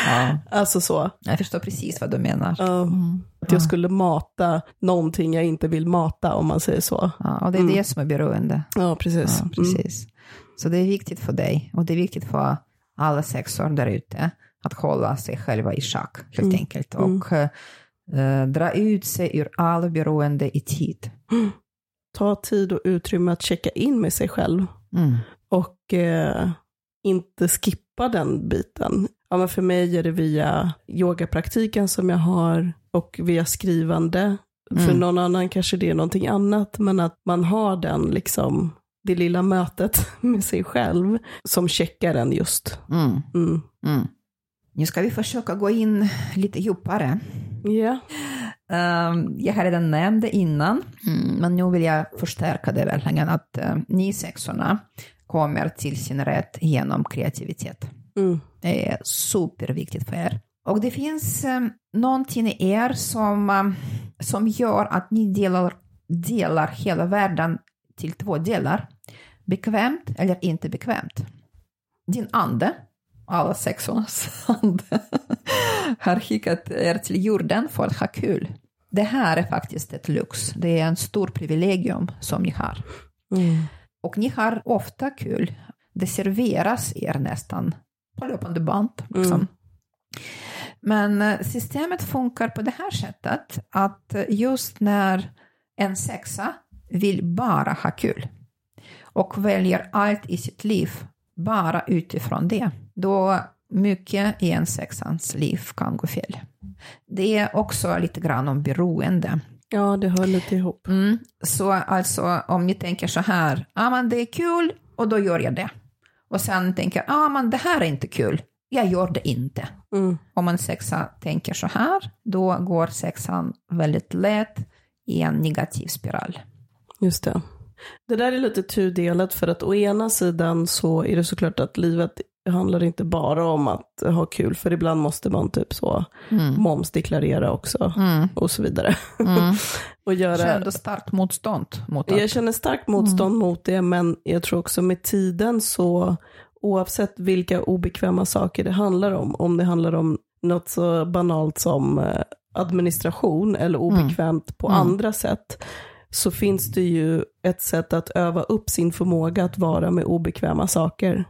ja. Alltså så. Jag förstår precis vad du menar. Um, att jag skulle mata någonting jag inte vill mata om man säger så. Ja, och det är mm. det som är beroende. Ja, precis. Ja, precis. Mm. Så det är viktigt för dig och det är viktigt för alla sexor där ute att hålla sig själva i schack helt mm. enkelt och uh, dra ut sig ur all beroende i tid. Ta tid och utrymme att checka in med sig själv. Mm. Och uh, inte skippa den biten. Ja, men för mig är det via yogapraktiken som jag har och via skrivande. Mm. För någon annan kanske det är någonting annat, men att man har den liksom det lilla mötet med sig själv som checkar en just. Mm. Mm. Mm. Nu ska vi försöka gå in lite djupare. Yeah. Um, jag har redan nämnt det innan, mm, men nu vill jag förstärka det verkligen, att uh, ni sexorna kommer till sin rätt genom kreativitet. Mm. Det är superviktigt för er. Och det finns um, någonting i er som, som gör att ni delar, delar hela världen till två delar. Bekvämt eller inte bekvämt. Din ande alla sexornas hand har skickat er till jorden för att ha kul. Det här är faktiskt ett lux. Det är en stor privilegium som ni har. Mm. Och ni har ofta kul. Det serveras er nästan på löpande band. Liksom. Mm. Men eh, systemet funkar på det här sättet att just när en sexa vill bara ha kul och väljer allt i sitt liv bara utifrån det, då mycket i en sexans liv kan gå fel. Det är också lite grann om beroende. Ja, det hör lite ihop. Mm. Så alltså om ni tänker så här, ja ah, men det är kul och då gör jag det. Och sen tänker, ja ah, men det här är inte kul, jag gör det inte. Mm. Om en sexa tänker så här, då går sexan väldigt lätt i en negativ spiral. Just det. Det där är lite tudelat för att å ena sidan så är det såklart att livet handlar inte bara om att ha kul, för ibland måste man typ så mm. momsdeklarera också mm. och så vidare. Mm. och göra... Känner du starkt motstånd mot det? Jag känner starkt motstånd mm. mot det, men jag tror också med tiden så oavsett vilka obekväma saker det handlar om, om det handlar om något så banalt som eh, administration eller mm. obekvämt på mm. andra sätt, så finns det ju ett sätt att öva upp sin förmåga att vara med obekväma saker.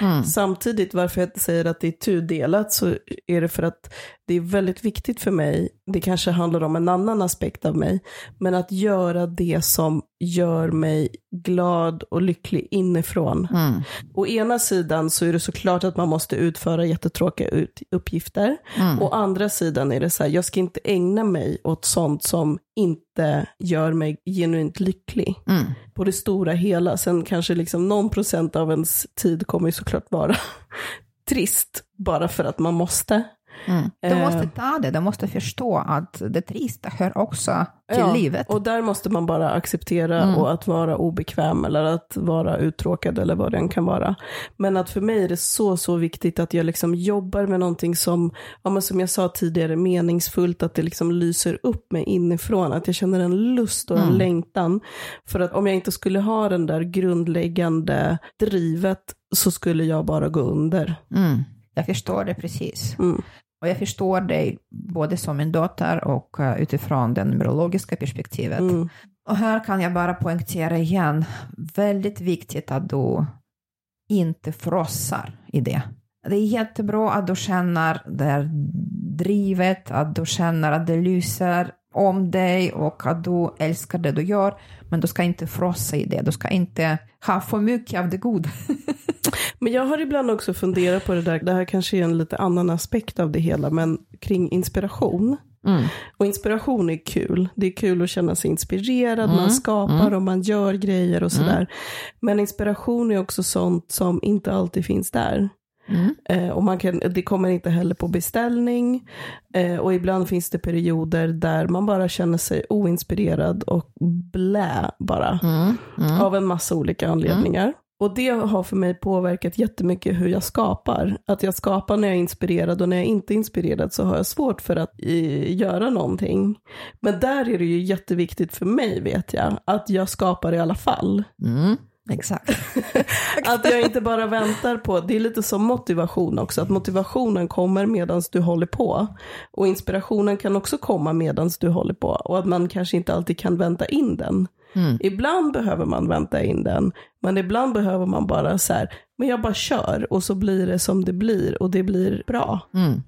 Mm. Samtidigt, varför jag säger att det är tudelat, så är det för att det är väldigt viktigt för mig, det kanske handlar om en annan aspekt av mig, men att göra det som gör mig glad och lycklig inifrån. Mm. Å ena sidan så är det såklart att man måste utföra jättetråkiga uppgifter. Mm. Å andra sidan är det så här, jag ska inte ägna mig åt sånt som inte gör mig genuint lycklig. Mm. På det stora hela. Sen kanske liksom någon procent av ens tid kommer ju såklart vara trist bara för att man måste. Mm. De måste eh. ta det, de måste förstå att det trista hör också till ja, livet. Och där måste man bara acceptera mm. och att vara obekväm eller att vara uttråkad eller vad det än kan vara. Men att för mig är det så, så viktigt att jag liksom jobbar med någonting som, ja, men som jag sa tidigare, meningsfullt, att det liksom lyser upp mig inifrån, att jag känner en lust och en mm. längtan. För att om jag inte skulle ha den där grundläggande drivet så skulle jag bara gå under. Mm. Jag förstår det precis. Mm. Och jag förstår dig både som en dotter och uh, utifrån det numerologiska perspektivet. Mm. Och här kan jag bara poängtera igen, väldigt viktigt att du inte frossar i det. Det är jättebra att du känner det drivet, att du känner att det lyser om dig och att du älskar det du gör, men du ska inte frossa i det. Du ska inte ha för mycket av det goda. men jag har ibland också funderat på det där, det här kanske är en lite annan aspekt av det hela, men kring inspiration. Mm. Och inspiration är kul. Det är kul att känna sig inspirerad, mm. man skapar mm. och man gör grejer och sådär. Mm. Men inspiration är också sånt som inte alltid finns där. Mm. Eh, och man kan, det kommer inte heller på beställning. Eh, och ibland finns det perioder där man bara känner sig oinspirerad och blä bara. Mm. Mm. Av en massa olika anledningar. Och det har för mig påverkat jättemycket hur jag skapar. Att jag skapar när jag är inspirerad och när jag inte är inspirerad så har jag svårt för att i, göra någonting. Men där är det ju jätteviktigt för mig vet jag, att jag skapar i alla fall. Exakt. att jag inte bara väntar på, det är lite som motivation också, att motivationen kommer medan du håller på. Och inspirationen kan också komma medan du håller på. Och att man kanske inte alltid kan vänta in den. Mm. Ibland behöver man vänta in den, men ibland behöver man bara så här, men jag bara kör och så blir det som det blir och det blir bra. Mm.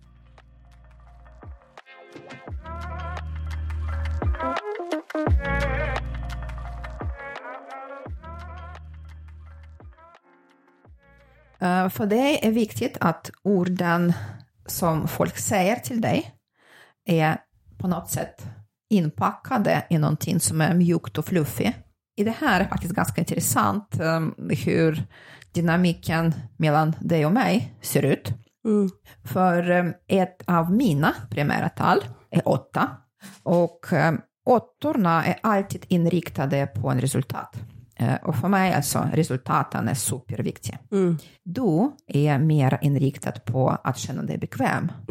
För det är viktigt att orden som folk säger till dig är på något sätt inpackade i någonting som är mjukt och fluffigt. I det här är faktiskt ganska intressant um, hur dynamiken mellan dig och mig ser ut. Mm. För um, ett av mina primära tal är åtta och åttorna är alltid inriktade på en resultat. Uh, och för mig alltså, resultaten är superviktiga. Mm. Du är mer inriktad på att känna dig bekväm.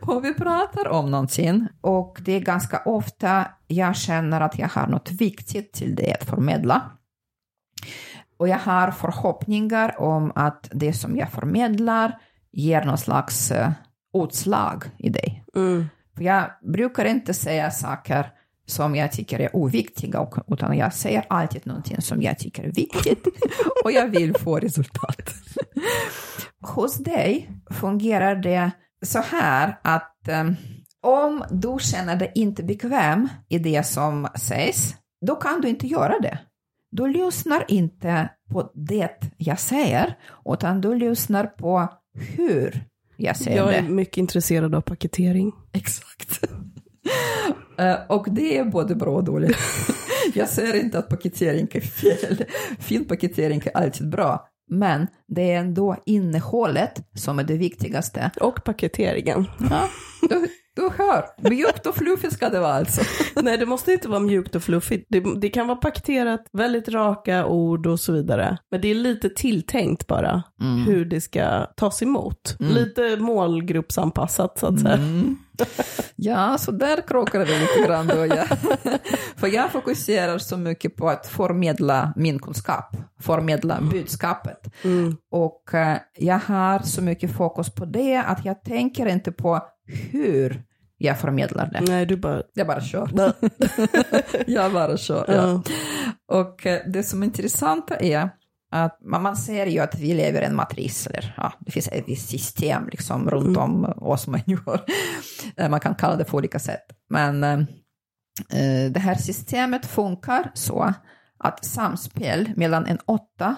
och vi pratar om någonting och det är ganska ofta jag känner att jag har något viktigt till dig att förmedla. Och jag har förhoppningar om att det som jag förmedlar ger någon slags uh, utslag i dig. Mm. Jag brukar inte säga saker som jag tycker är oviktiga, utan jag säger alltid någonting som jag tycker är viktigt och jag vill få resultat. Hos dig fungerar det så här att um, om du känner dig inte bekväm i det som sägs, då kan du inte göra det. Du lyssnar inte på det jag säger, utan du lyssnar på hur jag säger det. Jag är mycket intresserad av paketering. Exakt. Eh, och det är både bra och dåligt. Jag säger inte att paketering är fel. Fin paketering är alltid bra. Men det är ändå innehållet som är det viktigaste. Och paketeringen. Ja, du, du hör, mjukt och fluffigt ska det vara alltså. Nej, det måste inte vara mjukt och fluffigt. Det, det, kan vara paketerat, väldigt raka ord och så vidare. Men det är lite tilltänkt bara mm. hur det ska tas emot. Mm. Lite målgruppsanpassat så att säga. Mm. Ja, så där krockar det lite grann då. Ja. För jag fokuserar så mycket på att förmedla min kunskap, förmedla budskapet. Mm. Och uh, jag har så mycket fokus på det att jag tänker inte på hur jag förmedlar det. Nej, du bara... Jag bara kör. jag bara kör, ja. Och uh, det som är intressant är att man ser ju att vi lever i en matris, eller ja, det finns ett visst system liksom runt mm. om oss människor. Man kan kalla det på olika sätt. Men eh, eh, det här systemet funkar så att samspel mellan en åtta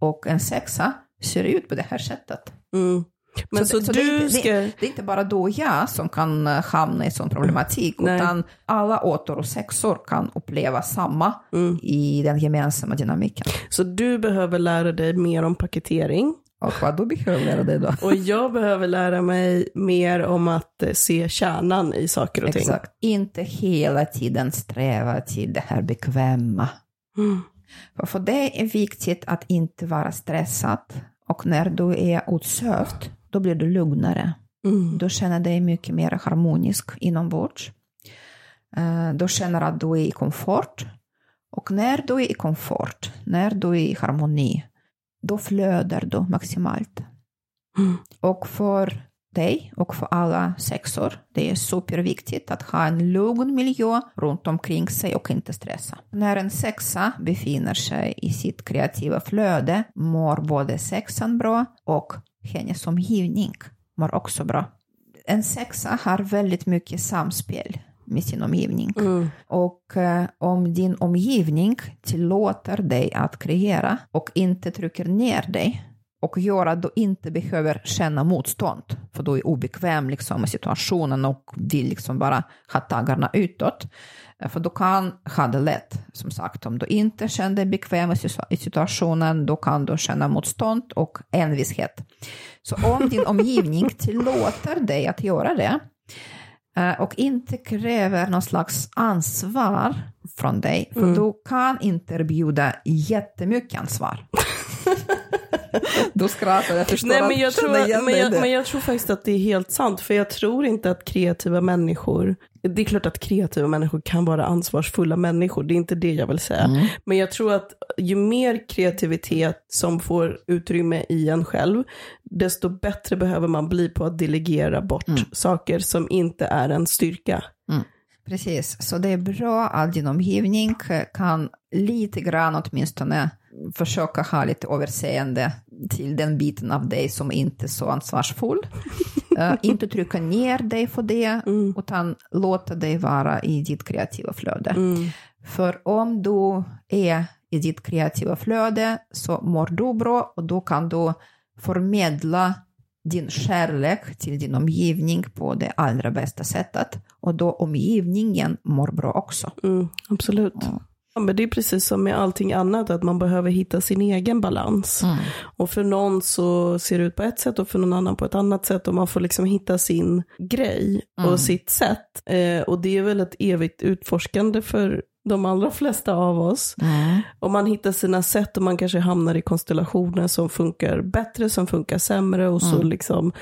och en sexa ser ut på det här sättet. Mm. Men så, så, så du det, ska... det, det, är inte bara du och jag som kan eh, hamna i sån problematik, Nej. utan alla åttor och sexor kan uppleva samma mm. i den gemensamma dynamiken. Så du behöver lära dig mer om paketering. Och vad du behöver lära dig då? Och jag behöver lära mig mer om att eh, se kärnan i saker och ting. Exakt. Inte hela tiden sträva till det här bekväma. Mm. För det är viktigt att inte vara stressad. Och när du är utsövd då blir du lugnare. Mm. Du känner dig mycket mer harmonisk inombords. Uh, du känner att du är i komfort. Och när du är i komfort, när du är i harmoni, då flödar du maximalt. Mm. Och för dig och för alla sexor, det är superviktigt att ha en lugn miljö runt omkring sig och inte stressa. När en sexa befinner sig i sitt kreativa flöde mår både sexan bra och hennes omgivning mår också bra. En sexa har väldigt mycket samspel med sin omgivning. Mm. Och eh, om din omgivning tillåter dig att kreera och inte trycker ner dig, och gör att du inte behöver känna motstånd, för du är obekväm liksom, med situationen och vill liksom bara ha taggarna utåt. För du kan ha det lätt, som sagt, om du inte känner dig bekväm i situationen, då kan du känna motstånd och envishet. Så om din omgivning tillåter dig att göra det, eh, och inte kräver någon slags ansvar från dig, för mm. du kan inte erbjuda jättemycket ansvar. Då skrattar jag, förstår Nej, men jag, tror, men, jag, men jag tror faktiskt att det är helt sant, för jag tror inte att kreativa människor, det är klart att kreativa människor kan vara ansvarsfulla människor, det är inte det jag vill säga. Mm. Men jag tror att ju mer kreativitet som får utrymme i en själv, desto bättre behöver man bli på att delegera bort mm. saker som inte är en styrka. Mm. Precis, så det är bra att din omgivning kan lite grann åtminstone försöka ha lite överseende till den biten av dig som inte är så ansvarsfull. uh, inte trycka ner dig för det, mm. utan låta dig vara i ditt kreativa flöde. Mm. För om du är i ditt kreativa flöde så mår du bra och då kan du förmedla din kärlek till din omgivning på det allra bästa sättet. Och då omgivningen mår bra också. Mm, absolut. Ja. Ja, men det är precis som med allting annat, att man behöver hitta sin egen balans. Mm. Och för någon så ser det ut på ett sätt och för någon annan på ett annat sätt. Och man får liksom hitta sin grej mm. och sitt sätt. Eh, och det är väl ett evigt utforskande för de allra flesta av oss. Mm. Och man hittar sina sätt och man kanske hamnar i konstellationer som funkar bättre, som funkar sämre och så mm. liksom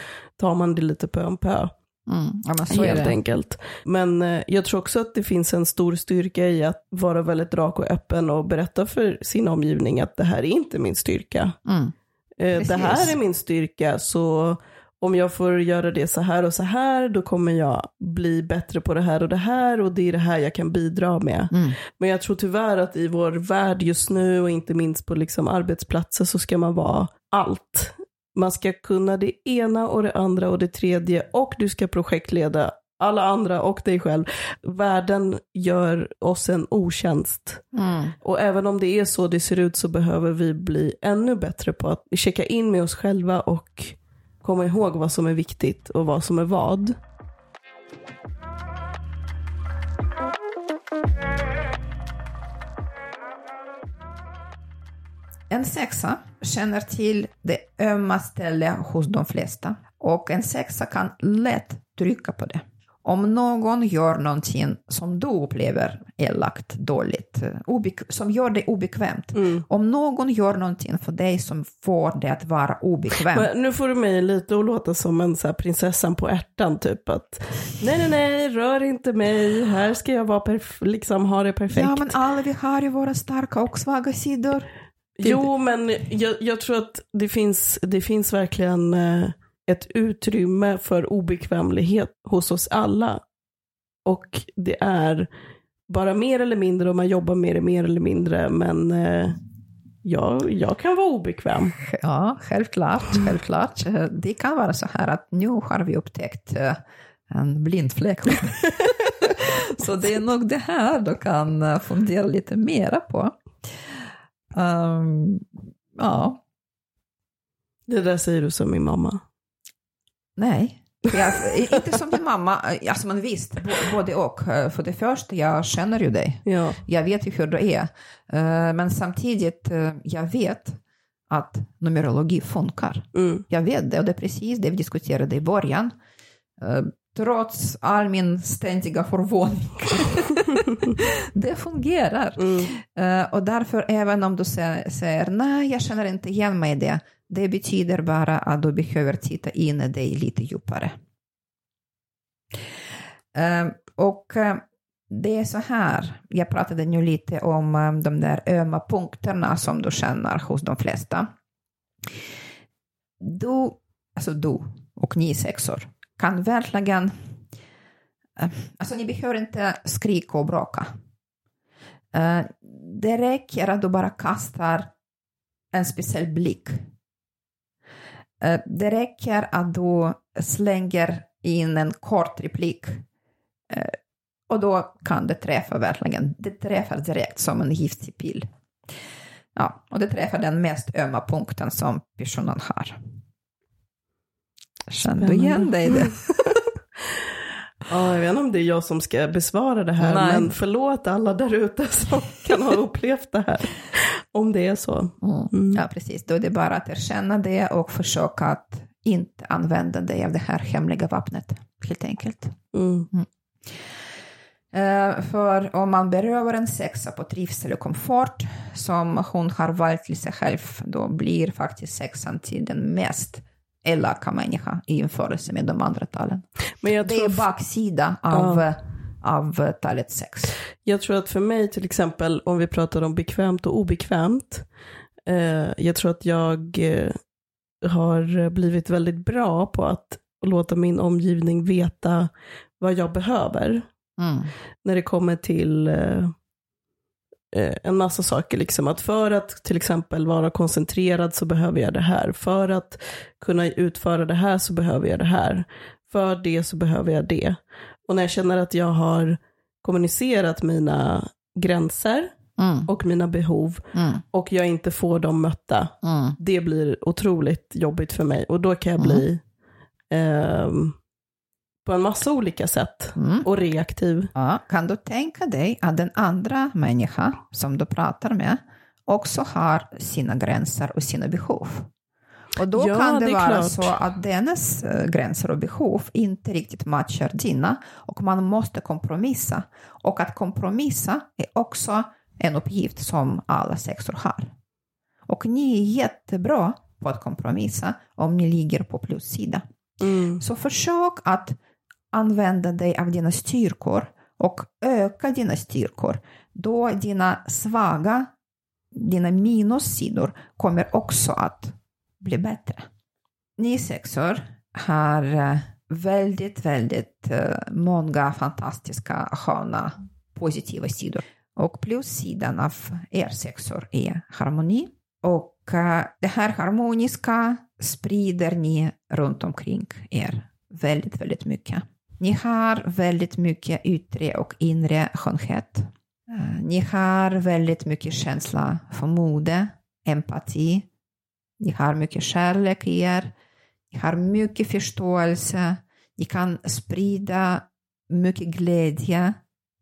tar man det lite pö om pö. Mm. Ja, helt enkelt. Men eh, jag tror också att det finns en stor styrka i att vara väldigt rak och öppen och berätta för sin omgivning att det här är inte min styrka. Mm. Eh, det här är min styrka, så om jag får göra det så här och så här, då kommer jag bli bättre på det här och det här och det är det här jag kan bidra med. Mm. Men jag tror tyvärr att i vår värld just nu och inte minst på liksom arbetsplatser så ska man vara allt. Man ska kunna det ena och det andra och det tredje och du ska projektleda alla andra och dig själv. Världen gör oss en otjänst. Mm. Och även om det är så det ser ut så behöver vi bli ännu bättre på att checka in med oss själva och komma ihåg vad som är viktigt och vad som är vad. En sexa känner till det ömma stället hos de flesta och en sexa kan lätt trycka på det. Om någon gör någonting som du upplever elakt, dåligt, som gör dig obekvämt. Mm. Om någon gör någonting för dig som får dig att vara obekväm. Men nu får du mig lite att låta som en så prinsessan på ärtan, typ att nej, nej, nej, rör inte mig, här ska jag vara liksom ha det perfekt. Ja, men alla vi har ju våra starka och svaga sidor. Jo, men jag, jag, tror att det finns, det finns verkligen eh, ett utrymme för obekvämlighet hos oss alla. Och det är bara mer eller mindre, och man jobbar med det mer eller mindre, men eh, jag, jag kan vara obekväm. Ja, självklart, självklart. Det kan vara så här att nu har vi upptäckt eh, en blind fläck. så det är nog det här du kan fundera lite mera på. Um, ja. Det där säger du som min mamma. Nej, jag, inte som din mamma. Alltså men visst, både och. För det första, jag känner ju dig. Ja. Jag vet ju hur du är. Eh, men samtidigt, eh, jag vet att numerologi funkar. Mm. Jag vet det och det är precis det vi diskuterade i början. Trots all min ständiga förvåning. det fungerar. Mm. Uh, och därför, även om du säger nej, jag känner inte igen mig i det, det betyder bara att du behöver titta in i dig lite djupare. Uh, och uh, det är så här, jag pratade nu lite om um, de där ömma punkterna som du känner hos de flesta. Du, alltså du och ni sexor, kan verkligen... Eh, alltså ni behöver inte skrika och bråka. Eh, det räcker att du bara kastar en speciell blick. Eh, det räcker att du slänger in en kort replik och då kan det träffa verkligen. Det träffar direkt som en giftig pil. Ja, och det träffar den mest ömma punkten som personen har. Känner du igen dig i det? Ja, jag vet inte om det är jag som ska besvara det här, Nej. men förlåt alla där ute som kan ha upplevt det här. Om det är så. Mm. Mm. Ja, precis. Då är det bara att erkänna det och försöka att inte använda dig av det här hemliga vapnet, helt enkelt. Mm. Uh, för om man berövar en sexa på trivsel och komfort som hon har valt till sig själv, då blir faktiskt sexan till den mest elaka människa i jämförelse med de andra talen. Men jag det är baksida av, ja. av talet sex. Jag tror att för mig till exempel, om vi pratar om bekvämt och obekvämt, eh, jag tror att jag eh, har blivit väldigt bra på att låta min omgivning veta vad jag behöver. Mm. När det kommer till eh, Eh, en massa saker. Liksom. Att för att till exempel vara koncentrerad så behöver jag det här. För att kunna utföra det här så behöver jag det här. För det så behöver jag det. Och när jag känner att jag har kommunicerat mina gränser mm. och mina behov mm. och jag inte får dem mötta, mm. det blir otroligt jobbigt för mig. Och då kan jag bli eh, på en massa olika sätt mm. och reaktiv. Ja, kan du tänka dig att den andra människa som du pratar med också har sina gränser och sina behov? Och då ja, kan det, det vara klart. så att dennes eh, gränser och behov inte riktigt matchar dina och man måste kompromissa. Och att kompromissa är också en uppgift som alla sexor har. Och ni är jättebra på att kompromissa om ni ligger på plussida. Mm. Så försök att använda dig av dina styrkor och öka dina styrkor, då dina svaga, dina minussidor kommer också att bli bättre. Ni sexor har eh, väldigt, väldigt eh, många fantastiska, sköna, positiva sidor. Och plussidan av er sexor är harmoni. Och eh, det här harmoniska sprider ni runt omkring er väldigt, väldigt mycket. Ni har väldigt mycket yttre och inre skönhet. Eh, ni har väldigt mycket känsla för mode, empati. Ni har mycket kärlek i er. Ni har mycket förståelse. Ni kan sprida mycket glädje.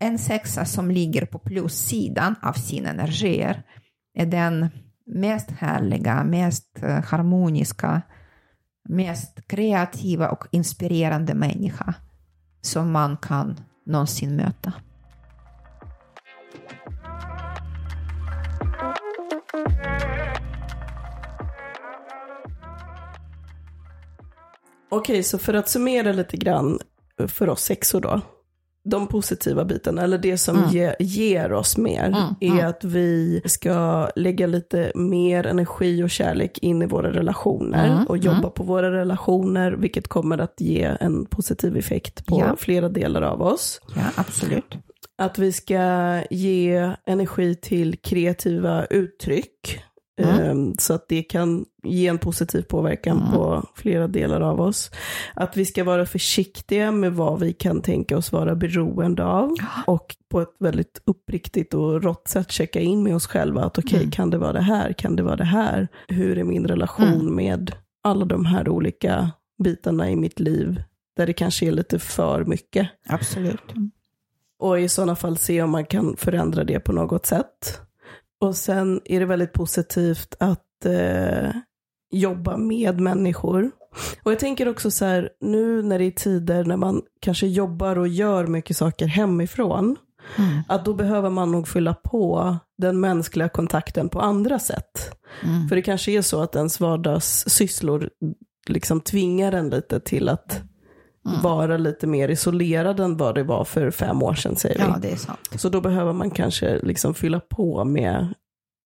En sexa som ligger på plussidan av sina energier är den mest härliga, mest eh, harmoniska, mest kreativa och inspirerande människa som man kan någonsin möta. Okej, så för att summera lite grann för oss sexor då de positiva bitarna, eller det som mm. ge, ger oss mer, mm. är mm. att vi ska lägga lite mer energi och kärlek in i våra relationer mm, och jobba mm. på våra relationer, vilket kommer att ge en positiv effekt på ja. flera delar av oss. Ja, absolut. Att vi ska ge energi till kreativa uttryck, Mm. Så att det kan ge en positiv påverkan mm. på flera delar av oss. Att vi ska vara försiktiga med vad vi kan tänka oss vara beroende av. Och på ett väldigt uppriktigt och rått sätt checka in med oss själva. Att okej, okay, mm. kan det vara det här? Kan det vara det här? Hur är min relation mm. med alla de här olika bitarna i mitt liv? Där det kanske är lite för mycket. Absolut. Och i sådana fall se om man kan förändra det på något sätt. Och sen är det väldigt positivt att eh, jobba med människor. Och jag tänker också så här, nu när det är tider när man kanske jobbar och gör mycket saker hemifrån, mm. att då behöver man nog fylla på den mänskliga kontakten på andra sätt. Mm. För det kanske är så att ens vardagssysslor liksom tvingar en lite till att mm. vara lite mer isolerad än vad det var för fem år sedan säger vi. Ja, det är sant. Så då behöver man kanske liksom fylla på med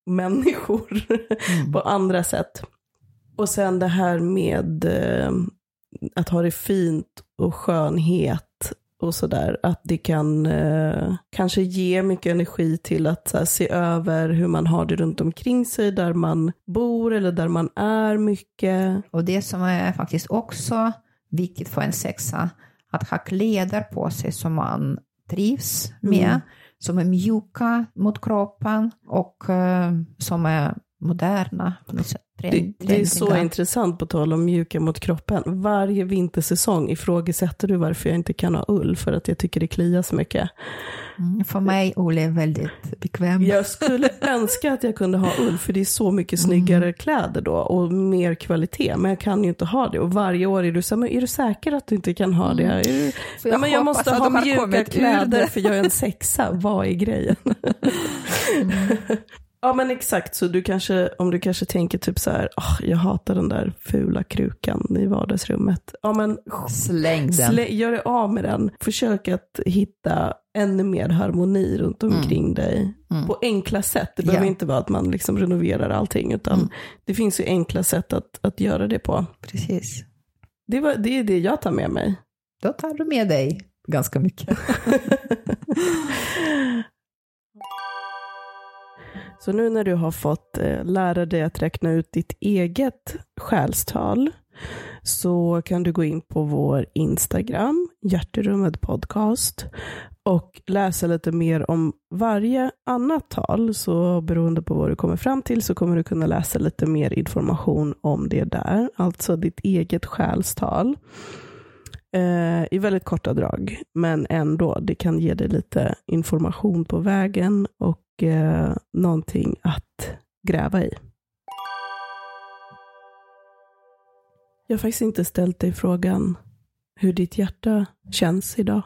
människor mm. på andra sätt. Och sen det här med eh, att ha det fint och skönhet och sådär. Att det kan eh, kanske ge mycket energi till att här, se över hur man har det runt omkring sig, där man bor eller där man är mycket. Och det som är faktiskt också viktigt för en sexa att ha kläder på sig som man trivs med. Mm. som är mjuka mot kroppen och uh, som är moderna. Det, det, är så intressant på tal om mjuka mot kroppen. Varje vintersäsong ifrågasätter du varför jag inte kan ha ull, för att jag tycker det kliar så mycket. Mm, för mig ull är väldigt bekväm. Jag skulle önska att jag kunde ha ull, för det är så mycket snyggare mm. kläder då och mer kvalitet. Men jag kan ju inte ha det. Och varje år är du så här, är du säker att du inte kan ha det? Mm. Du, ja, men jag måste ha mjuka kläder för jag är en sexa. Vad är grejen? Mm. Ja men exakt, så du kanske, om du kanske tänker typ så här, oh, jag hatar den där fula krukan i vardagsrummet. Ja men släng den. Slä, gör dig av med den. Försök att hitta ännu mer harmoni runt omkring mm. dig. Mm. På enkla sätt. Det behöver ja. inte vara att man liksom renoverar allting, utan mm. det finns ju enkla sätt att, att göra det på. Precis. Det, var, det är det jag tar med mig. Då tar du med dig ganska mycket. Så nu när du har fått eh, lära dig att räkna ut ditt eget själstal så kan du gå in på vår Instagram, Hjärterummet podcast och läsa lite mer om varje annat tal. Så beroende på vad du kommer fram till så kommer du kunna läsa lite mer information om det där. Alltså ditt eget själstal. Eh, I väldigt korta drag, men ändå. Det kan ge dig lite information på vägen och eh, någonting att gräva i. Jag har faktiskt inte ställt dig frågan hur ditt hjärta känns idag.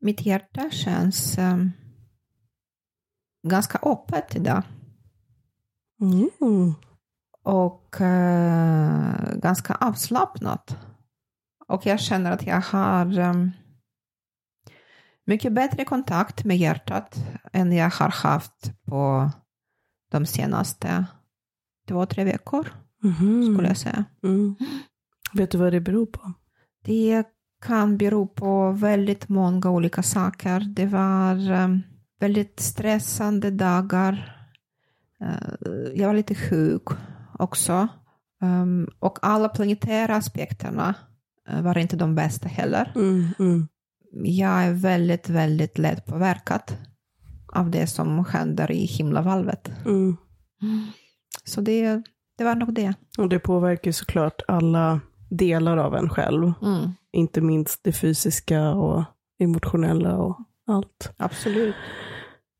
Mitt hjärta känns um, ganska öppet idag. Mm. Och uh, ganska avslappnat. Och jag känner att jag har um, mycket bättre kontakt med hjärtat än jag har haft på de senaste två, tre veckor, mm. skulle jag säga. Mm. Vet du vad det beror på? Det kan bero på väldigt många olika saker. Det var um, väldigt stressande dagar. Uh, jag var lite sjuk också. Um, och alla planetära aspekterna var inte de bästa heller. Mm, mm jag är väldigt, väldigt lätt påverkad av det som händer i himlavalvet. Mm. Så det, det var nog det. Och det påverkar såklart alla delar av en själv. Mm. Inte minst det fysiska och emotionella och allt. Absolut.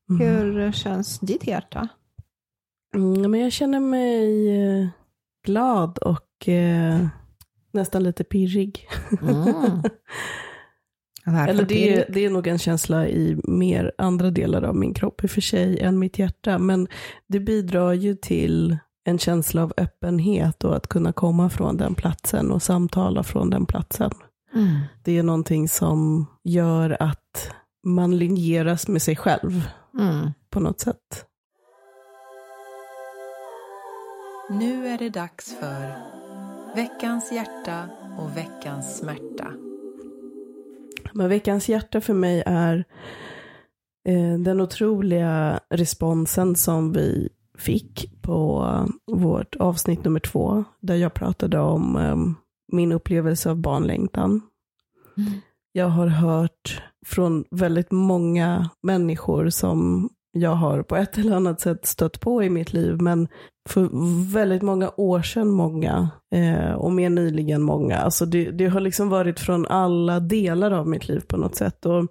Mm. Hur känns ditt hjärta? Mm, men jag känner mig eh, glad och eh, nästan lite pirrig. Mm. Eller det är, det är nog en känsla i mer andra delar av min kropp i och för sig än mitt hjärta. Men det bidrar ju till en känsla av öppenhet och att kunna komma från den platsen och samtala från den platsen. Mm. Det är någonting som gör att man linjeras med sig själv mm. på något sätt. Nu är det dags för veckans hjärta och veckans smärta. Men veckans hjärta för mig är eh, den otroliga responsen som vi fick på vårt avsnitt nummer två, där jag pratade om eh, min upplevelse av barnlängtan. Mm. Jag har hört från väldigt många människor som jag har på ett eller annat sätt stött på i mitt liv, men för väldigt många år sedan många, eh, och mer nyligen många. Alltså det, det, har liksom varit från alla delar av mitt liv på något sätt. Och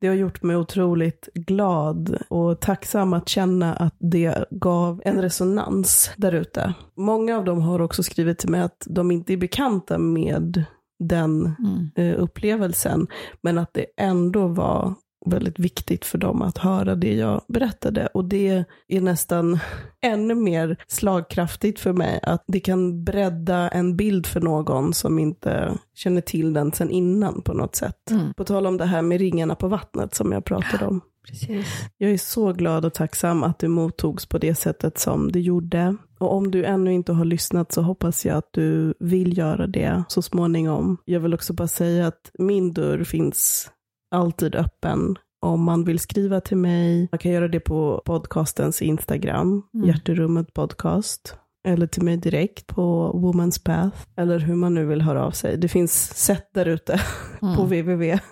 det har gjort mig otroligt glad och tacksam att känna att det gav en resonans där ute. Många av dem har också skrivit till mig att de inte är bekanta med den mm. eh, upplevelsen, men att det ändå var väldigt viktigt för dem att höra det jag berättade. Och det är nästan ännu mer slagkraftigt för mig att det kan bredda en bild för någon som inte känner till den sen innan på något sätt. Mm. På tal om det här med ringarna på vattnet som jag pratade om. Precis. Jag är så glad och tacksam att det mottogs på det sättet som det gjorde. Och om du ännu inte har lyssnat så hoppas jag att du vill göra det så småningom. Jag vill också bara säga att min dörr finns alltid öppen om man vill skriva till mig. Man kan göra det på podcastens Instagram, mm. Hjärterummet podcast. Eller till mig direkt på Woman's Path. Eller hur man nu vill höra av sig. Det finns sätt där ute mm. på www.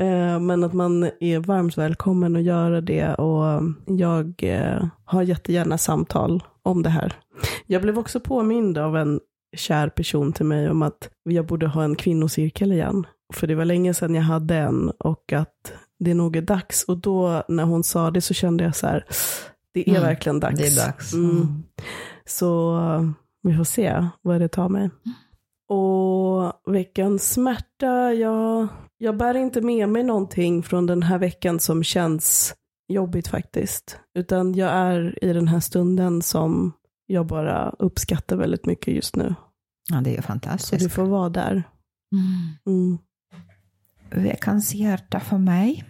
Eh, men att man är varmt välkommen att göra det och jag eh, har jättegärna samtal om det här. Jag blev också påmind av en kär person till mig om att jag borde ha en kvinnocirkel igen. För det var länge sedan jag hade en och att det nog är dags. Och då när hon sa det så kände jag så här, det är mm, verkligen dags. Det är dags. Mm. Mm. Så vi får se vad det tar mig. Och veckans smärta, jag, jag bär inte med mig någonting från den här veckan som känns jobbigt faktiskt. Utan jag är i den här stunden som jag bara uppskattar väldigt mycket just nu. Ja, det är fantastiskt. Så du får vara där. Mm. Mm. Veckans hjärta för mig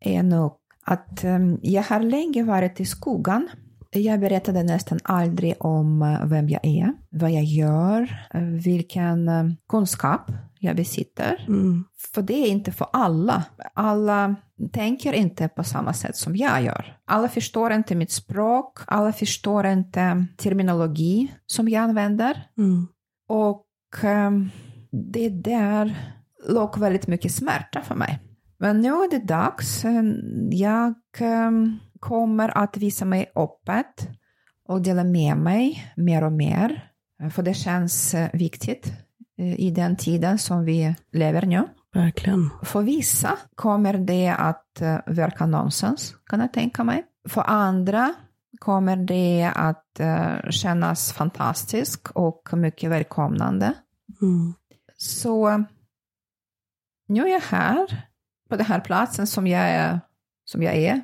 är nog att um, jag har länge varit i skogen. Jag berättade nästan aldrig om uh, vem jag är, vad jag gör, uh, vilken uh, kunskap jag besitter. Mm. För det är inte för alla. Alla tänker inte på samma sätt som jag gör. Alla förstår inte mitt språk, alla förstår inte terminologi som jag använder. Mm. Och um, det där låg väldigt mycket smärta för mig. Men nu är det dags. Jag um, kommer att visa mig öppet och dela med mig mer och mer. För det känns uh, viktigt uh, i den tiden som vi lever nu. Verkligen. För vissa kommer det att verka nonsens, kan jag tänka mig. För andra kommer det att kännas fantastiskt och mycket välkomnande. Mm. Så nu är jag här, på den här platsen som jag är, som jag är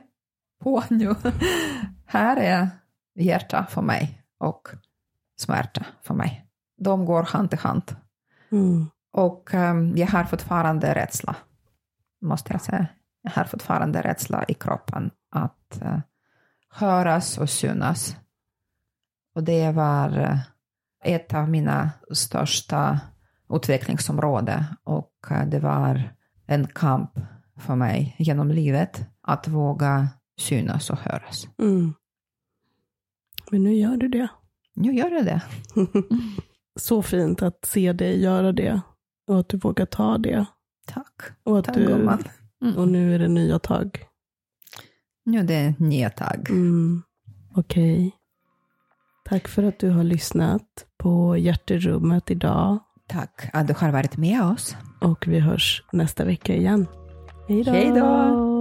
på nu. här är hjärta för mig och smärta för mig. De går hand i hand. Mm. Och um, jag har fortfarande rädsla, måste jag säga. Jag har fortfarande rädsla i kroppen att uh, höras och synas. Och det var uh, ett av mina största utvecklingsområde och eh, det var en kamp för mig genom livet att våga synas och höras. Mm. Men nu gör du det. Nu gör jag det. Så fint att se dig göra det och att du vågar ta det. Tack. Och, att Tack, du, mm. och nu är det nya tag. Nu är det nya tag. Mm. Okej. Okay. Tack för att du har lyssnat på Hjärterummet idag. Tack att du har varit med oss. Och vi hörs nästa vecka igen. Hej då!